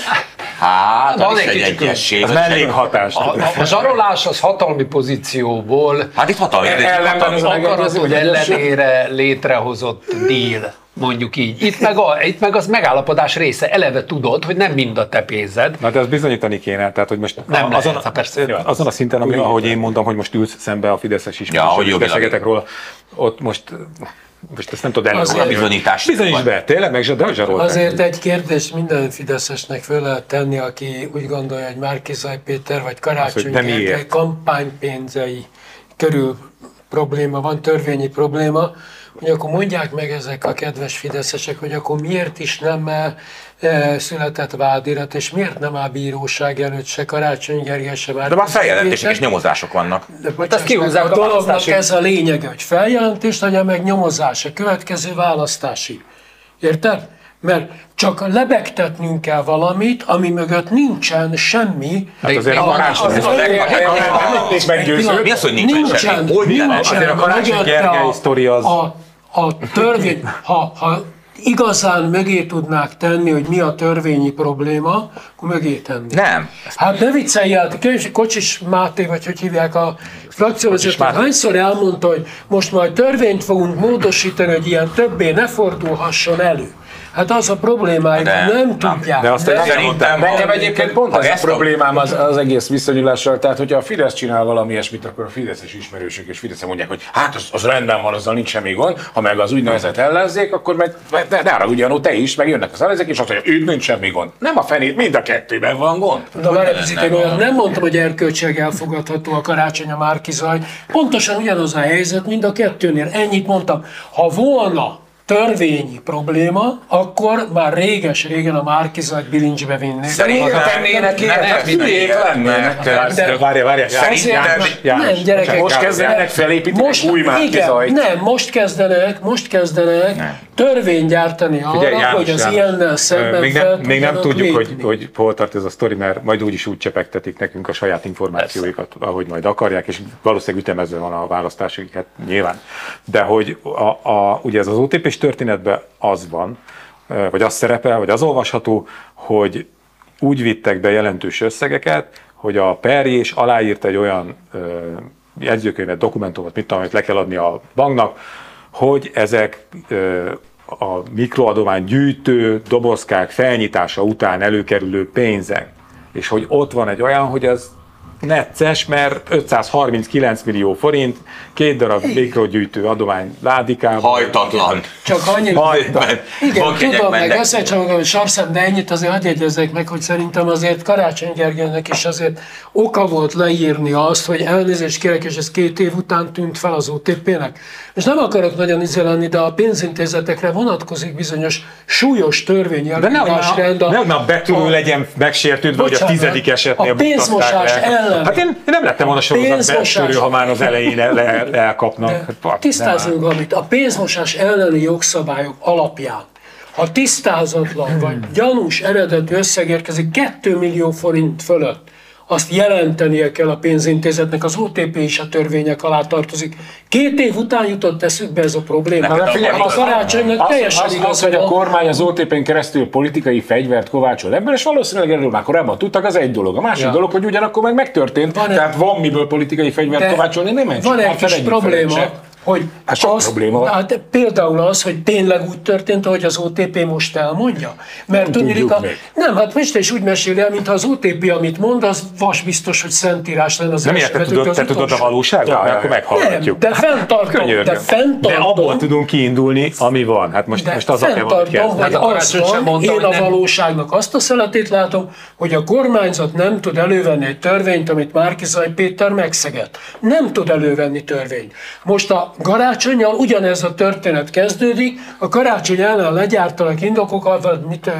Hát, Van egy egy egyesség. Ez mellékhatás. A, a, a zsarolás az hatalmi pozícióból Hát itt hatalmi, ez egy Ellenben hatalmi az akarat, hogy ellenére létrehozott díl. Mondjuk így. Itt meg, a, itt meg az megállapodás része. Eleve tudod, hogy nem mind a te pénzed. Na de ezt bizonyítani kéne, tehát hogy most Nem azon, lehet, persze. azon a szinten, ami, ahogy én mondom, hogy most ülsz szembe a Fideszes is, Ja, hogy beszélgetek róla, ott most, most ezt nem tudod elmondani. a bizonyítás. Bizonyíts be, tényleg meg de zsarolták. Azért egy kérdés minden Fideszesnek föl lehet tenni, aki úgy gondolja, hogy Márkizaj Péter vagy Karácsony Gergely kampánypénzei körül probléma van, törvényi probléma, hogy akkor mondják meg ezek a kedves fideszesek, hogy akkor miért is nem e, született vádirat, és miért nem áll bíróság előtt se Karácsony Gergely, se De már feljelentések és nyomozások vannak. De bocsáss kihúzzák a a dolognak választási- ez a lényege, hogy feljelentést legyen meg nyomozás a következő választási. Érted? Mert csak lebegtetnünk kell valamit, ami mögött nincsen semmi. Hát azért De- a karácsony, az- az, az- meggyőző. Mi az, hogy nincsen semmi? Hogy nincsen? Azért a Karácsony Gergely a- sztori az- A, a törvény, ha, ha igazán mögé tudnák tenni, hogy mi a törvényi probléma, akkor mögé tenni. Nem. Hát ne vicceljél, Kocsis- Máté, vagy hogy hívják a frakcióvezető, hányszor elmondta, hogy most majd törvényt fogunk módosítani, hogy ilyen többé ne fordulhasson elő. Hát az a problémájuk, De- hogy nem nem. tudják. De azt De- Szerintem Nekem egyébként pont ez a- problémám az, az egész viszonyulással, tehát hogyha a Fidesz csinál valami ilyesmit, akkor a Fideszes ismerősök és Fidesz mondják, hogy hát az, az rendben van, azzal nincs semmi gond, ha meg az úgynevezett ellenzék, akkor meg de, de arra ugyanúgy te is, meg jönnek az ellenzék, és azt mondja, ő nincs semmi gond. Nem a fenét, mind a kettőben van gond. De várj én olyan nem mondtam, hogy erkölcsileg elfogadható a karácsony a Márkizaj. Pontosan ugyanaz a helyzet, mind a kettőnél. Ennyit mondtam. Ha volna törvényi probléma, akkor már réges-régen a Márkizajt bilincsbe vinnék. Szerintem tennének ilyet, Nem, hülyék lennének. De várja, várja. Szerintem- nem, gyerekek. Most kezdenek felépíteni most, új igen, Márkizajt. nem, most kezdenek, most kezdenek Nem. törvényt gyártani arra, Figyelj, János, hogy az János, ilyennel szemben még nem, még nem tudjuk, hogy, hogy hol tart ez a sztori, mert majd úgyis úgy csepegtetik nekünk a saját információikat, ahogy majd akarják, és valószínűleg ütemezve van a választásig, hát nyilván. De hogy a, a, ugye ez az OTP-s történetben az van, vagy az szerepel, vagy az olvasható, hogy úgy vittek be jelentős összegeket, hogy a Perjés aláírt egy olyan ö, jegyzőkönyvet, dokumentumot, mit tudom, amit le kell adni a banknak, hogy ezek ö, a mikroadomány gyűjtő dobozkák felnyitása után előkerülő pénzek, és hogy ott van egy olyan, hogy ez necces, mert 539 millió forint, két darab mikrogyűjtő adomány ládikában. Hajtatlan. Csak annyit. Hajtatlan. Igen, Bankjegyek tudom, meg csak hogy sarszem, de ennyit azért hadd jegyezzek meg, hogy szerintem azért Karácsony Gergelynek is azért oka volt leírni azt, hogy elnézést kérek, és ez két év után tűnt fel az OTP-nek. És nem akarok nagyon izé lenni, de a pénzintézetekre vonatkozik bizonyos súlyos törvény De nehogy már, nehogy már betűnő legyen megsértődve, hogy a tizedik esetnél a pénzmosás le. Ellen. Hát én, én nem lettem volna sorozat betörő, ha már az elején le, le, elkapnak. Hát, pa- Tisztázunk valamit. A pénzmosás elleni jogszabályok alapján, ha tisztázatlan vagy gyanús eredetű összeg érkezik 2 millió forint fölött, azt jelentenie kell a pénzintézetnek, az OTP is a törvények alá tartozik. Két év után jutott eszükbe ez a probléma. De figyelj, a karácsonynak teljesen az, az, igaza hogy a kormány az OTP-n keresztül politikai fegyvert kovácsol ebből, és valószínűleg erről már korábban tudtak, az egy dolog. A másik Ja. dolog, hogy ugyanakkor meg megtörtént, Van egy- tehát van miből politikai fegyvert kovácsolni, nem mentsük Van egy kis probléma. Hogy Hát sok probléma van. Hát például az, hogy tényleg úgy történt, ahogy az OTP most elmondja. Mert Nem tudjuk a. Nem, hát most is úgy meséli el, mintha az OTP, amit mond, az vas biztos, hogy szentírás lenne az Nem első te vezető, tudod, az te tudod a valóságot? Ja, Mert akkor meghallgatjuk. Nem, de fenntartom, Könyörgöm. de fenntartom. De abból tudunk kiindulni, ami van. Hát most, De most az fenntartom, kezdeni. hogy a az van, mondta, én hogy a valóságnak azt a szeletét látom, hogy a kormányzat nem tud elővenni egy törvényt, amit Márkizaj Péter megszegett. Nem tud elővenni törvényt. Most a karácsonyjal ugyanez a történet kezdődik, a karácsony ellen legyártanak indokokat, vagy mit,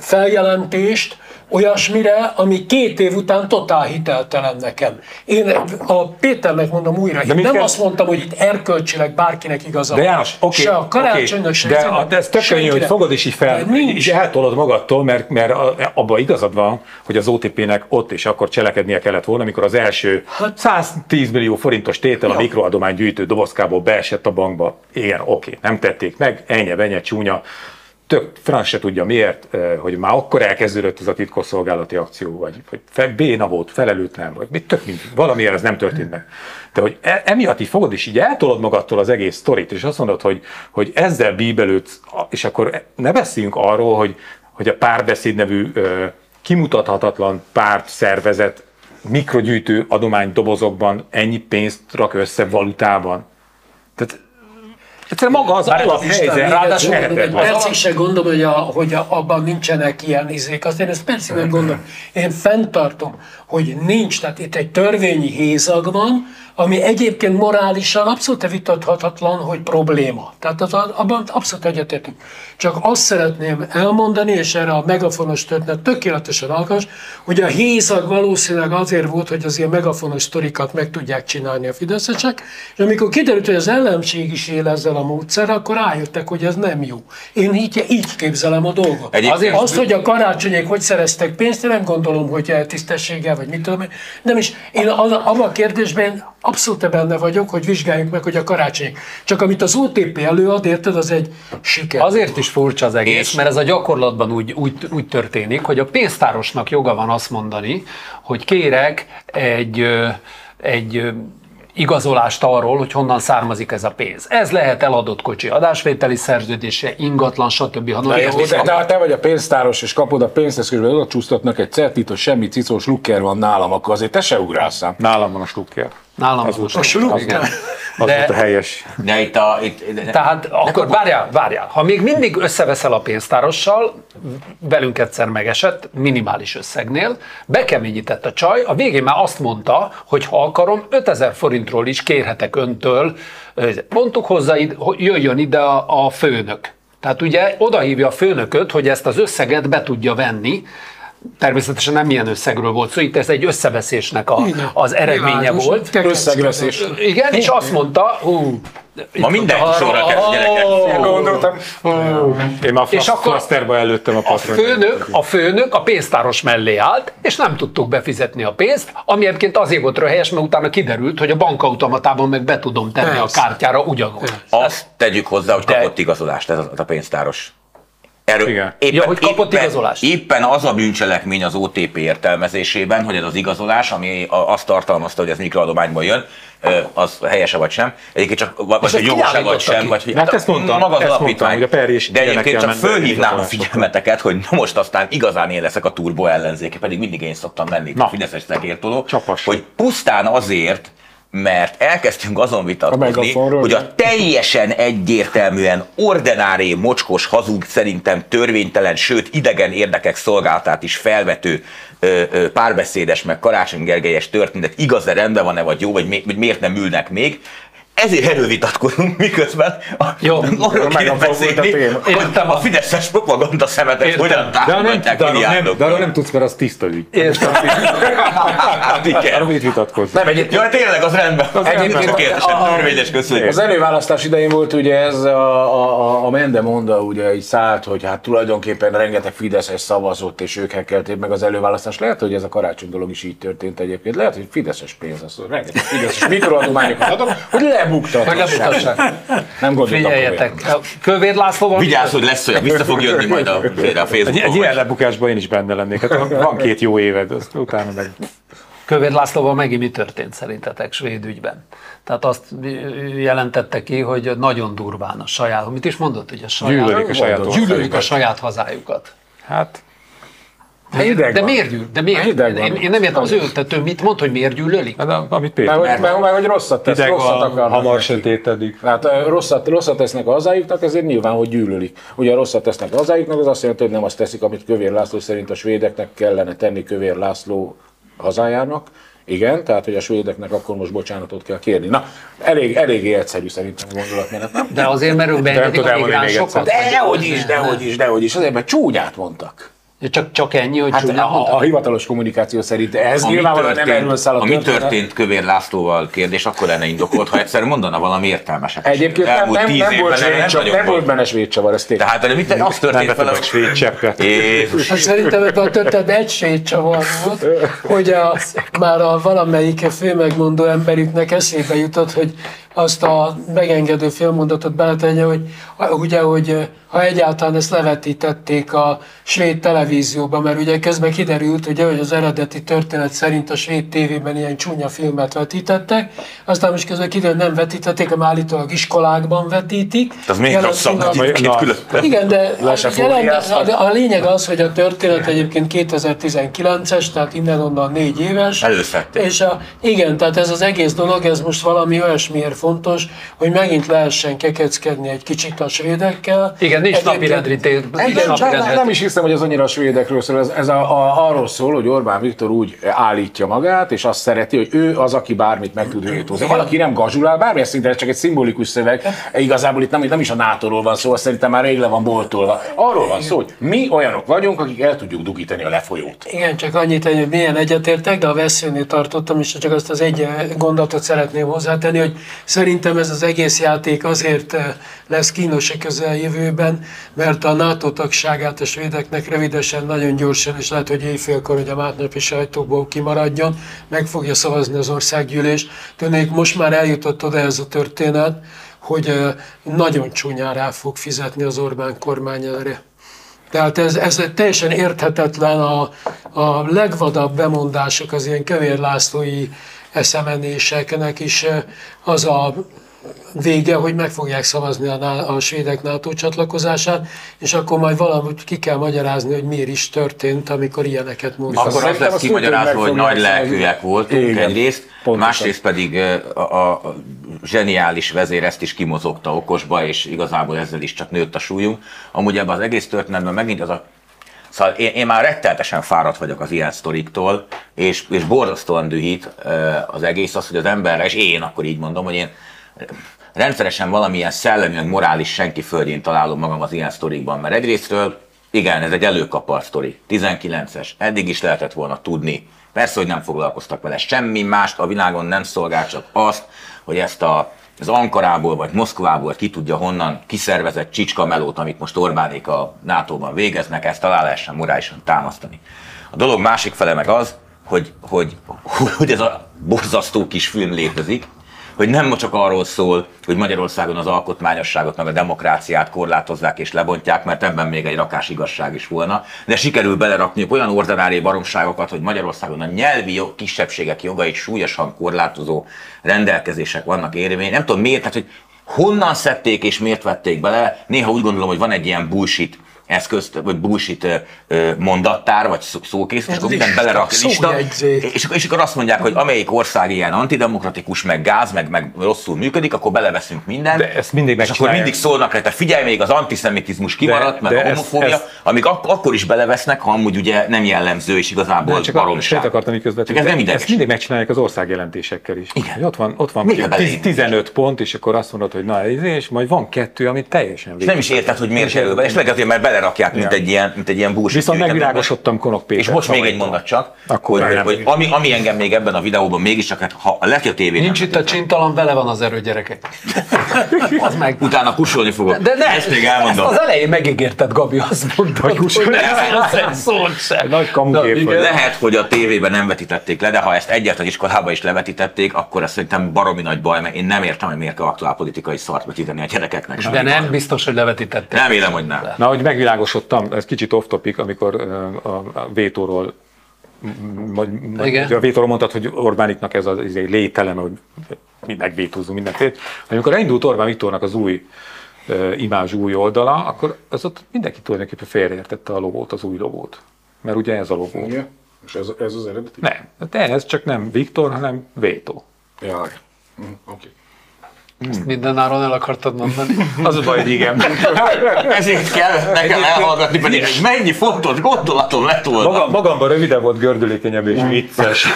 feljelentést, olyasmire, ami két év után totál hiteltelen nekem. Én a Péternek mondom újra, De én nem kell- azt mondtam, hogy itt erkölcsileg bárkinek igaza De. János, oké, Se a karácsonynak, se de, izének, a- de ez tök könnyű, hogy fogod is így fel, így eltolod magadtól, mert, mert a- abban igazad van, hogy az OTP-nek ott és akkor cselekednie kellett volna, amikor az első 110 millió forintos tétel a Hát- Ja. mikroadomány gyűjtő dobozkából beesett a bankba. Igen, oké, nem tették meg, ennyi, ennyi csúnya. Tök franc se tudja miért, eh, hogy már akkor elkezdődött ez a titkosszolgálati akció, vagy, vagy béna volt, felelőtlen, vagy mit tök mind, valamiért ez nem történt meg. De hogy e, emiatt így fogod, és így eltolod magadtól az egész sztorit, és azt mondod, hogy, hogy ezzel bíbelődsz, és akkor ne beszéljünk arról, hogy, hogy a párbeszéd nevű kimutathatatlan párt szervezet mikrogyűjtő adománydobozokban ennyi pénzt rak össze valutában. Tehát egyszerűen maga az alaphelyzet. Ráadásul egy lehetetlen. percig se gondolom, hogy, a, hogy a, abban nincsenek ilyen izék. Azt én ezt persze nem gondolom. Én fenntartom, hogy nincs, tehát itt egy törvényi hézag van, ami egyébként morálisan abszolút vitathatatlan, hogy probléma. Tehát az, abban abszolút egyetértünk. Csak azt szeretném elmondani, és erre a megafonos történet tökéletesen alkalmas, hogy a hézag valószínűleg azért volt, hogy az ilyen megafonos sztorikat meg tudják csinálni a fideszesek, és amikor kiderült, hogy az ellenség is él ezzel a módszerrel, akkor rájöttek, hogy ez nem jó. Én így, így képzelem a dolgot. Egyébként- Azért azt, hogy a karácsonyék hogy szereztek pénzt, én nem gondolom, hogy tisztességgel, vagy mit tudom én. Nem is, én abban a kérdésben abszolút benne vagyok, hogy vizsgáljuk meg, hogy a karácsonyék. Csak amit az OTP előad, érted, az egy siker. Azért is furcsa az egész, És? mert ez a gyakorlatban úgy, úgy, úgy történik, hogy a pénztárosnak joga van azt mondani, hogy kérek egy, egy igazolást arról, hogy honnan származik ez a pénz. Ez lehet eladott kocsi adásvételi szerződése, ingatlan, stb. Ha Na jó, de, de ha te vagy a pénztáros, és kapod a pénzt, és közben oda csúsztatnak egy certit, hogy semmi cicós lukker van nálam, akkor azért te se ugrálsz. Nálam van a slukker. Nálam Az volt, a slukker. az, az De- volt a helyes. De itt a... Itt, de, Tehát akkor várjál, várjál. Ha még mindig összeveszel a pénztárossal, velünk egyszer megesett, minimális összegnél, bekeményített a csaj, a végén már azt mondta, hogy ha akarom, 5000 forintról is kérhetek öntől, mondtuk hozzá, jöjjön ide a, a főnök. Tehát ugye odahívja a főnököt, hogy ezt az összeget be tudja venni, Természetesen nem ilyen összegről volt szó, itt ez egy összeveszésnek a, Igen. az eredménye Világos, volt. Összegveszés. Igen, és azt mondta, hú, Ma mindenki sorra kezd, gyerekek. Gondoltam. Én már És akkor- előttem a A patron. főnök, a főnök a pénztáros mellé állt, és nem tudtuk befizetni a pénzt, ami egyébként azért volt röhelyes, mert utána kiderült, hogy a bankautomatában meg be tudom tenni Persze. a kártyára ugyanúgy. Azt tegyük hozzá, hogy kapott igazolást ez a, a pénztáros. Erről Igen. Éppen, Ja, hogy kapott éppen, igazolást. Éppen az a bűncselekmény az OTP értelmezésében, hogy ez az igazolás, ami azt tartalmazta, hogy ez mikroadományból jön, az helyese vagy sem. Egyébként csak vagy, hogy jogos-e vagy sem, ki. vagy hogy Hát ezt mondtam, maga az ezt alapítvány. mondtam, hogy a per és De egyébként csak fölhívnám a figyelmeteket, hogy na most aztán igazán én leszek a turbo ellenzéke, pedig mindig én szoktam lenni itt a Na. Fideszes szekértoló, hogy pusztán azért, mert elkezdtünk azon vitatkozni, megafonról, hogy a teljesen egyértelműen ordinári, mocskos, hazug, szerintem törvénytelen, sőt idegen érdekek szolgáltát is felvető párbeszédes, meg Karácsony Gergelyes történet igaz-e, rendben van-e, vagy jó, vagy, mi, vagy miért nem ülnek még. Ezért erről vitatkozunk, miközben a, Jó, arról kéne beszélni, Értem a a- fideszes propaganda szemetet Értem. hogyan De arról nem, támogatják de nem, de arról nem tudsz, mert az tiszta ügy. Értem. Hát igen. Arról mit vitatkozni? Nem, egyébként Ja, tényleg, az rendben. Az Egyébként tökéletesen a- törvényes, köszönjük. Az előválasztás idején volt ugye ez a, a, a Mende Monda ugye így szállt, hogy hát tulajdonképpen rengeteg Fideszes szavazott, és ők hekkelték meg az előválasztást. Lehet, hogy ez a karácsony dolog is így történt egyébként. Lehet, hogy Fideszes pénz az, rengeteg Fideszes mikroadományokat adok, hogy lebuktassák. Hogy lebuktassák. Nem gondoltam Figyeljetek, Kövér Lászlóval... Vigyázz, hogy lesz olyan, vissza fog jönni majd a, a Egy, egy Facebookon. ilyen lebukásban én is benne lennék. Hát van két jó éved, azt utána meg... Kövér Lászlóval megint mi történt szerintetek svéd ügyben? Tehát azt jelentette ki, hogy nagyon durván a saját, mit is mondott, hogy a saját, Gyűlölik a saját gyűlölik a saját hazájukat. Hát, hideg de van. miért gyűl? De miért? Hideg. Én, én nem értem az ő, tehát ő mit mond, hogy miért gyűlölik? hát a- amit Mert, Péter hogy, mert, mert, hogy rosszat tesz, hideg rosszat akarnak hamar sötétedik. Hát rosszat, rosszat tesznek a hazájuknak, ezért nyilván, hogy gyűlölik. Ugye rosszat tesznek a hazájuknak, az azt jelenti, hogy nem azt teszik, amit Kövér László szerint a svédeknek kellene tenni Kövér László hazájának. Igen, tehát hogy a svédeknek akkor most bocsánatot kell kérni. Na, elég, eléggé egyszerű szerintem a gondolatmenet, nem? De azért, mert ők beengedik a migránsokat? Dehogy is, dehogy is, dehogy is. Azért, mert csúnyát mondtak. Csak, csak ennyi, hogy Hát csúnyát a, a, hivatalos kommunikáció szerint ez Ami nyilvánvalóan nem erről száll a ami történet. történt Kövér Lászlóval kérdés, akkor lenne indokolt, ha egyszer mondana valami értelmeset. Egyébként nem, nem, tíz nem, volt svéd csavar, nagyon nem volt benne svéd csavar, ez. Tehát de mit, az Nem történt vele, beteg svéd cseppet. Hát szerintem ebben a történetben egy sétcsavar volt, hogy a, már a valamelyik főmegmondó emberüknek eszébe jutott, hogy azt a megengedő félmondatot beletegye, hogy ugye, hogy ha egyáltalán ezt levetítették a svéd televízióban, mert ugye közben kiderült, ugye, hogy az eredeti történet szerint a svéd tévében ilyen csúnya filmet vetítettek, aztán most közben kiderült, nem vetítették, hanem állítólag iskolákban vetítik. Az még rosszabb, két Na. külön. igen, de jelen, a, a lényeg az, hogy a történet egyébként 2019-es, tehát innen-onnan négy éves. Előszedték. És a, igen, tehát ez az egész dolog, ez most valami olyasmiért fontos, hogy megint lehessen kekeckedni egy kicsit a svédekkel. Igen, nincs napirendri tér. Nem, is hiszem, hogy az annyira a svédekről szól, ez, ez a, a, arról szól, hogy Orbán Viktor úgy állítja magát, és azt szereti, hogy ő az, aki bármit meg tud vétózni. Valaki nem gazsulál, bármilyen szinten, ez csak egy szimbolikus szöveg. Igazából itt nem, nem is a NATO-ról van szó, azt szerintem már rég le van boltolva. Arról van szó, hogy mi olyanok vagyunk, akik el tudjuk dugítani a lefolyót. Igen, csak annyit, hogy milyen egyetértek, de a veszőnél tartottam, és csak azt az egy gondolatot szeretném hozzátenni, hogy szerintem ez az egész játék azért eh, lesz kínos a közeljövőben, mert a NATO tagságát a svédeknek rövidesen, nagyon gyorsan, és lehet, hogy éjfélkor, hogy a mátnapi sajtóból kimaradjon, meg fogja szavazni az országgyűlés. Tudnék, most már eljutott oda ez a történet, hogy eh, nagyon csúnyán rá fog fizetni az Orbán kormány erre. Tehát ez, ez teljesen érthetetlen, a, a legvadabb bemondások az ilyen kövér Lászlói eszemenéseknek is eh, az a vége, hogy meg fogják szavazni a, a svédek NATO csatlakozását, és akkor majd valahogy ki kell magyarázni, hogy miért is történt, amikor ilyeneket mondtak. Akkor az lesz azt kimagyarázva, hogy nagy lelkűek voltunk Igen, egyrészt, pontosan. másrészt pedig a, a, a zseniális vezér ezt is kimozogta okosba, és igazából ezzel is csak nőtt a súlyunk. Amúgy ebben az egész történetben megint az a Szóval én, én már retteltesen fáradt vagyok az ilyen sztoriktól, és, és borzasztóan dühít az egész az, hogy az emberre, és én akkor így mondom, hogy én rendszeresen valamilyen szellemi, meg morális senki földjén találom magam az ilyen sztorikban, mert egyrésztről igen, ez egy előkapart sztori, 19-es, eddig is lehetett volna tudni. Persze, hogy nem foglalkoztak vele, semmi mást a világon nem szolgál, csak azt, hogy ezt a, az Ankarából vagy Moszkvából ki tudja honnan kiszervezett csicska melót, amit most Orbánék a NATO-ban végeznek, ezt alá lehessen morálisan támasztani. A dolog másik fele meg az, hogy, hogy, hogy ez a borzasztó kis film létezik, hogy nem csak arról szól, hogy Magyarországon az alkotmányosságot meg a demokráciát korlátozzák és lebontják, mert ebben még egy rakás igazság is volna, de sikerül belerakni olyan ordinári baromságokat, hogy Magyarországon a nyelvi kisebbségek jogait súlyosan korlátozó rendelkezések vannak érvény. Nem tudom miért, tehát hogy honnan szedték és miért vették bele. Néha úgy gondolom, hogy van egy ilyen bullshit eszközt, vagy bullshit mondattár, vagy szó- szókész, és akkor mindent Lista, belerak lista, és, akkor- és akkor azt mondják, hogy amelyik ország ilyen antidemokratikus, meg gáz, meg, meg rosszul működik, akkor beleveszünk mindent. De ezt mindig és akkor mindig szólnak rá, te figyelj, még az antiszemitizmus kimaradt, meg de a homofóbia, ez- amik ak- akkor is belevesznek, ha amúgy ugye nem jellemző, és igazából Nem, csak a, baromság. akartam így közvetlenül. Csak ez nem de ideges. Ezt mindig megcsinálják az országjelentésekkel is. Igen. Ott van, ott van Miért 10, beleírni? 15 pont, és akkor azt mondod, hogy na ez, és majd van kettő, ami teljesen És nem is érted, hogy miért kerül be, és meg azért, mert belerakják, mint Ja. egy ilyen, mint egy ilyen bullshit. Viszont megvilágosodtam Konok Péter. És most még egy mondat csak, Akkor hogy, hogy ami, ami engem még ebben a videóban mégiscsak, hát, ha a Leti a tévén Nincs itt a csintalan, bele van az erő, gyerekek. Az meg. utána kusolni fogok. De ne, Ezt még elmondom. Ezt az elején megígérted, Gabi, azt mondta, hogy, se. Nagy kamukép. Lehet, hogy a tévében nem vetítették le, de ha ezt egyet az iskolában is levetítették, akkor ez szerintem baromi nagy baj, mert én nem értem, hogy miért kell aktuálpolitikai szart vetíteni a gyerekeknek. De nem biztos, hogy levetítették. Remélem, hogy nem. Na, hogy megvilágosodtam, ez kicsit off topic, amikor a, vétóról Igen. a vétóról mondtad, hogy Orbániknak ez az ez egy lételeme, hogy mi megvétózunk mindent. Amikor elindult Orbán Viktornak az új uh, imázs új oldala, akkor az ott mindenki tulajdonképpen félreértette a logót, az új logót. Mert ugye ez a logó. Igen. És ez, ez az eredeti? Nem, de ez csak nem Viktor, hanem Vétó. Jaj. Hm, Oké. Ezt mindenáron el akartad mondani. Az a baj, hogy igen. Ezért kell nekem elhallgatni, pedig hogy mennyi fontos gondolatom lett volna. Maga, magamban rövidebb volt, gördülékenyebb és vicces.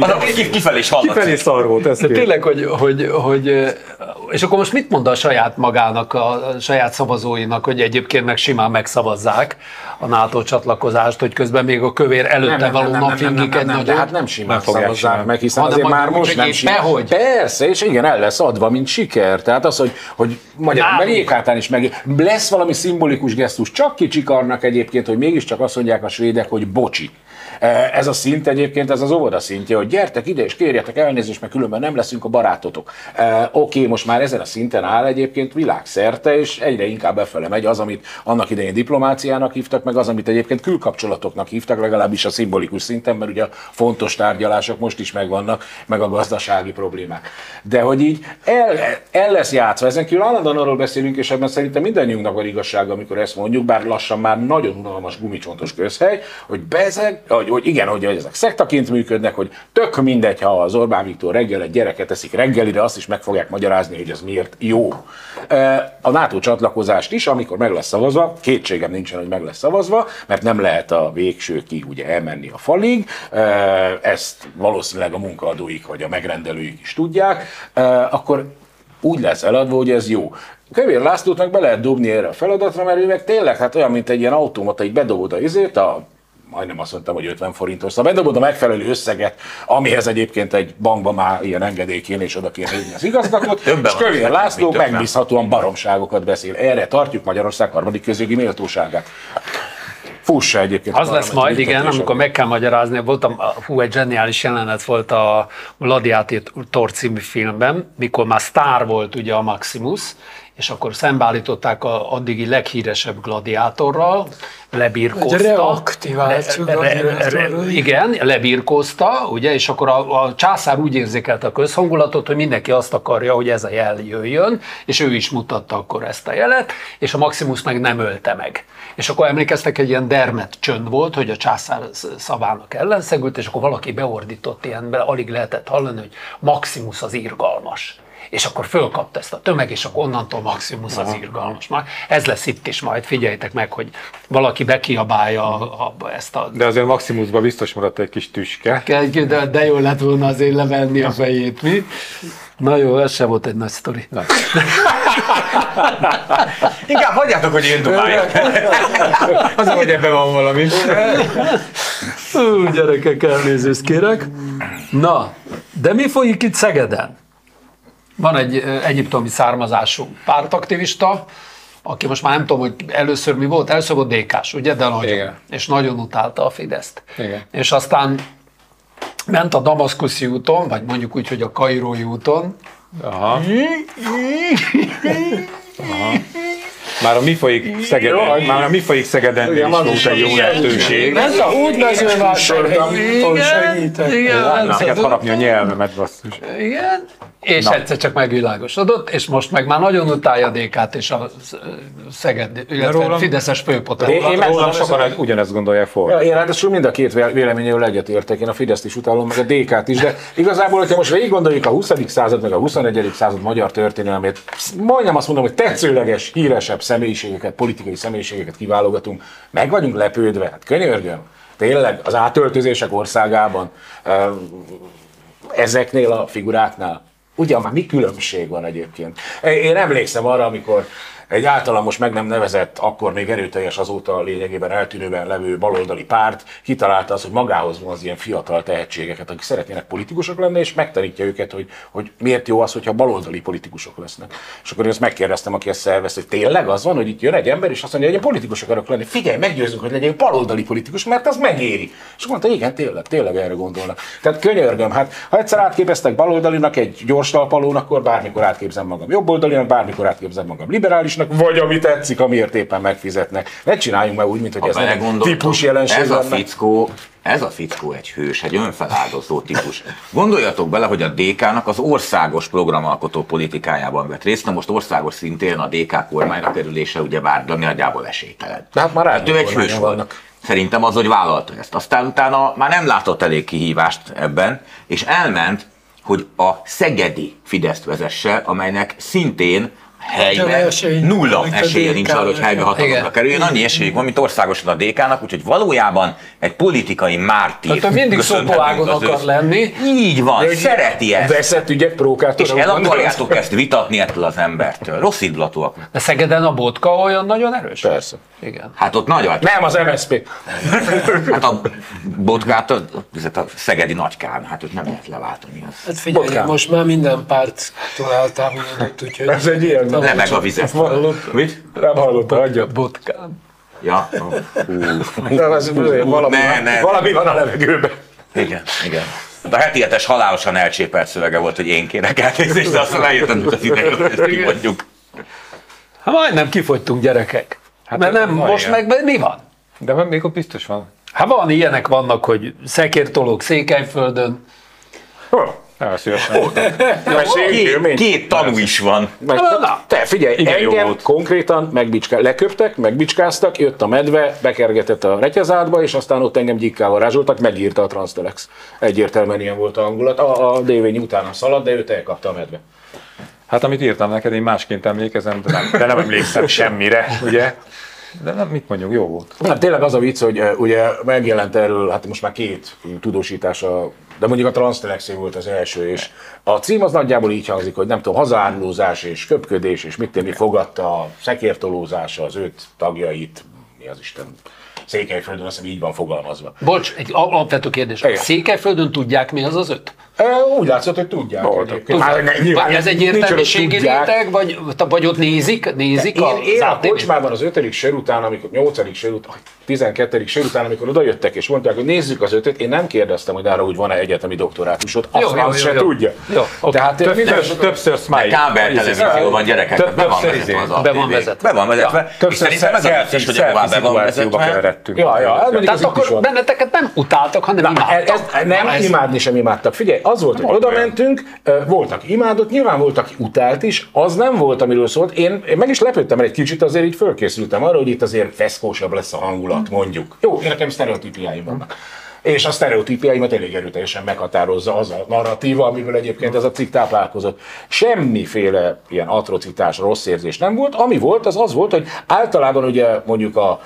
Az ki- Kifelé is hallatszik. Kifelé szar volt, ez De tényleg, hogy, hogy, hogy, és akkor most mit mond a saját magának, a saját szavazóinak, hogy egyébként meg simán megszavazzák a NATO csatlakozást, hogy közben még a kövér előtte való napfingik egy nem, nagyon... de hát nem simán Nem szavazzák meg, hiszen azért már most nem simán. Persze, és igen, el lesz adva, mint siker. Tehát az, hogy, hogy magyar, meg Jéghátán is meg lesz valami szimbolikus gesztus, csak kicsikarnak egyébként, hogy mégiscsak azt mondják a svédek, hogy bocsi. E, Ez a szint egyébként, ez az óvoda szintje, hogy gyertek ide és kérjetek elnézést, mert különben nem leszünk a barátotok. E, Oké, most már ezen a szinten áll egyébként világszerte, és egyre inkább befele megy az, amit annak idején diplomáciának hívtak, meg az, amit egyébként külkapcsolatoknak hívtak, legalábbis a szimbolikus szinten, mert ugye a fontos tárgyalások most is megvannak, meg a gazdasági problémák. De hogy így el, el lesz játszva, ezen kívül állandóan arról beszélünk, és ebben szerintem mindannyiunknak van igazsága, amikor ezt mondjuk, bár lassan már nagyon unalmas gumicsontos közhely, hogy bezeg, hogy, hogy igen, hogy ezek szektaként működnek, hogy tök mindegy, ha az Orbán Viktor reggel egy gyereket eszik reggelire, azt is meg fogják magyarázni, hogy ez miért jó. A NATO csatlakozást is, amikor meg lesz szavazva, kétségem nincsen, hogy meg lesz szavazva, mert nem lehet a végső ki ugye elmenni a falig, ezt valószínűleg a munkaadóik vagy a megrendelőik is tudják, akkor úgy lesz eladva, hogy ez jó. Kövér Lászlót meg be lehet dobni erre a feladatra, mert ő meg tényleg hát olyan, mint egy ilyen automata, így bedobod a izét, a majdnem azt mondtam, hogy 50 forintos, szóval bedobod a megfelelő összeget, amihez egyébként egy bankban már ilyen engedély kéne, és oda kéne hívni az igazgatót, és Kövér László megbízhatóan baromságokat beszél. Erre tartjuk Magyarország harmadik közjogi méltóságát. Fussa egyébként. Az lesz majd, igen, amikor meg kell magyarázni. Voltam, hú, egy zseniális jelenet volt a Gladiátor című filmben, mikor már sztár volt ugye a Maximus, és akkor szembeállították a addigi leghíresebb gladiátorral, lebirkózta. Egy reaktiváció Le- re- gladiátorral. igen, lebirkózta, ugye, és akkor a, a császár úgy érzékelte a közhangulatot, hogy mindenki azt akarja, hogy ez a jel jöjjön, és ő is mutatta akkor ezt a jelet, és a Maximus meg nem ölte meg. És akkor emlékeztek, egy ilyen dermet csönd volt, hogy a császár sz- szavának ellenszegült, és akkor valaki beordított ilyenbe, alig lehetett hallani, hogy Maximus az irgalmas. És akkor fölkapta ezt a tömeg, és akkor onnantól Maximus az irgalmas. Már ez lesz itt is majd, figyeljétek meg, hogy valaki bekiabálja a, a, ezt a... De azért Maximusban biztos maradt egy kis tüske. De, de jó lett volna azért levenni a fejét, mi? Na jó, ez sem volt egy nagy sztori. Inkább hagyjátok, hogy én dobáljak. Az, hogy ebben van valami. Ú, gyerekek, elnézést kérek. Na, de mi folyik itt Szegeden? Van egy egyiptomi származású pártaktivista, aki most már nem tudom, hogy először mi volt, először volt DK-s, ugye, de nagyon. Igen. És nagyon utálta a Fideszt. Igen. És aztán ment a Damaszkuszi úton, vagy mondjuk úgy, hogy a Kairói úton. Aha. Aha. Már a mi folyik Szegeden, már a mi folyik Szegeden is volt egy jó lehetőség. Ment a útmezővásárhelyi úton segítek. Na, neked harapni a nyelvemet, basszus. Igen, és Na. egyszer csak megvilágosodott, és most meg már nagyon utálja a DK-t és a Szeged, illetve rólam- Fideszes főpotot. Én- én Rólam sokan ugyanezt gondolják Ja, for. én ráadásul mind a két vé- véleményével egyetértek, én a Fideszt is utálom, meg a DK-t is, de igazából, hogyha most végig gondoljuk a 20. század, meg a 21. század magyar történelmét, majdnem azt mondom, hogy tetszőleges, híresebb személyiségeket, politikai személyiségeket kiválogatunk, meg vagyunk lepődve, hát könyörgöm, tényleg az átöltözések országában, ö, ezeknél a figuráknál, ugyan már mi különbség van egyébként? Én emlékszem arra, amikor egy általam meg nem nevezett, akkor még erőteljes azóta lényegében eltűnőben levő baloldali párt kitalálta az, hogy magához vonz ilyen fiatal tehetségeket, akik szeretnének politikusok lenni, és megtanítja őket, hogy, hogy miért jó az, hogyha baloldali politikusok lesznek. És akkor én ezt megkérdeztem, aki ezt szervez, hogy tényleg az van, hogy itt jön egy ember, és azt mondja, hogy én politikus akarok lenni. Figyelj, meggyőzünk, hogy legyen baloldali politikus, mert az megéri. És mondta, igen, tényleg, tényleg erre gondolnak. Tehát könyörgöm, hát ha egyszer átképeztek baloldalinak egy gyors talpalón, akkor bármikor átképzem magam jobboldalinak, bármikor átképzem magam liberálisnak, vagy ami tetszik, amiért éppen megfizetnek. Ne csináljunk meg úgy, mint hogy Ha ez nem egy típus jelenség ez a lenne. fickó, ez a fickó egy hős, egy önfeláldozó típus. Gondoljatok bele, hogy a DK-nak az országos programalkotó politikájában vett részt, na most országos szintén a DK kormányra kerülése ugyebár de nagyjából esélytelen. De hát már Hát ő egy hős volt. Szerintem az, hogy vállalta ezt. Aztán utána már nem látott elég kihívást ebben, és elment, hogy a szegedi Fideszt vezesse, amelynek szintén helyben nulla esélye nincs arra, hogy DK-nak. helybe hatalomra kerüljön. Annyi esélyük van, mint országosan a DK-nak, úgyhogy valójában egy politikai mártír. Tehát mindig az akar lenni. Így van, De szereti ezt. Veszett ügyek prókátor. És el akarjátok ezt vitatni ettől az embertől. Rossz indulatúak. De Szegeden a botka olyan nagyon erős? Persze. Igen. Hát ott nagy Nem az MSZP. Hát a botkát, a, a, a szegedi nagykán, hát őt nem lehet leváltani. Az. Hát figyelj, Botkán. most már minden párttól eltávolodott, úgyhogy... Ez egy ilyen. Le meg a vizet. Hallott? Mit? Nem hallotta, adja. Botkán. Ja. Nem, ez valami, Ne, ne. valami van a levegőben. Igen, igen. A heti hetes halálosan elcsépelt szövege volt, hogy én kérek elnézést, de aztán rájöttem, hogy az ideje, hogy ezt kimondjuk. Hát majdnem kifogytunk gyerekek. Hát Mert nem, most ilyen. meg mi van? De még ott biztos van. Hát van, ilyenek vannak, hogy szekértolók Székelyföldön. El szívesen. Két, két tanú is van. Meg, Na, te figyelj, igen, engem konkrétan megbicska, leköptek, megbicskáztak, jött a medve, bekergetett a retyezádba, és aztán ott engem gyíkkával rázsoltak, megírta a Transtelex. Egyértelműen ilyen volt a hangulat. A, a dévény utána szaladt, de őt elkapta a medve. Hát amit írtam neked, én másként emlékezem, de nem, de nem emlékszem semmire, ugye? De nem, mit mondjuk, jó volt. Hát tényleg az a vicc, hogy ugye megjelent erről, hát most már két tudósítása, de mondjuk a Transtelex volt az első, és a cím az nagyjából így hangzik, hogy nem tudom, hazaárulózás és köpködés, és mit tenni fogadta a szekértolózása az öt tagjait, mi az Isten, Székelyföldön, azt hiszem így van fogalmazva. Bocs, egy alapvető kérdés. Igen. Székelyföldön tudják mi az az öt? Úgy látszott, hogy tudják. egyébként. Hát, ne- nyilván Vagy ez egy értelmiségi réteg, vagy, vagy ott nézik, nézik a Én, én a kocsmában az ötödik sör után, amikor, nyolcadik sör után, 12. sör után, amikor oda jöttek és mondták, hogy nézzük az ötöt, én nem kérdeztem, hogy arra úgy van-e egyetemi doktorátusod, azt Jó, jó, azt jó, se jó. tudja. Jó, oké. Tehát Több, minden több, többször smile. Kábel televízióban gyerekek, be van vezetve az Be van vezetve. Be van vezetve. És Többször szerintem ez a is, hogy be van vezetve. Ja, ja, Tehát akkor van. benneteket nem utáltak, hanem imádtak. nem, imádni sem imádtak. Figyelj, az volt, hogy oda mentünk, volt, aki imádott, nyilván volt, aki utált is, az nem volt, amiről szólt. Én, én meg is lepődtem, mert egy kicsit azért így fölkészültem arra, hogy itt azért feszkósabb lesz a hangulat, mondjuk. Jó, én nekem sztereotípiáim vannak. És a sztereotípiáimat elég erőteljesen meghatározza az a narratíva, amiből egyébként ez a cikk táplálkozott. Semmiféle ilyen atrocitás, rossz érzés nem volt. Ami volt, az az volt, hogy általában ugye mondjuk a,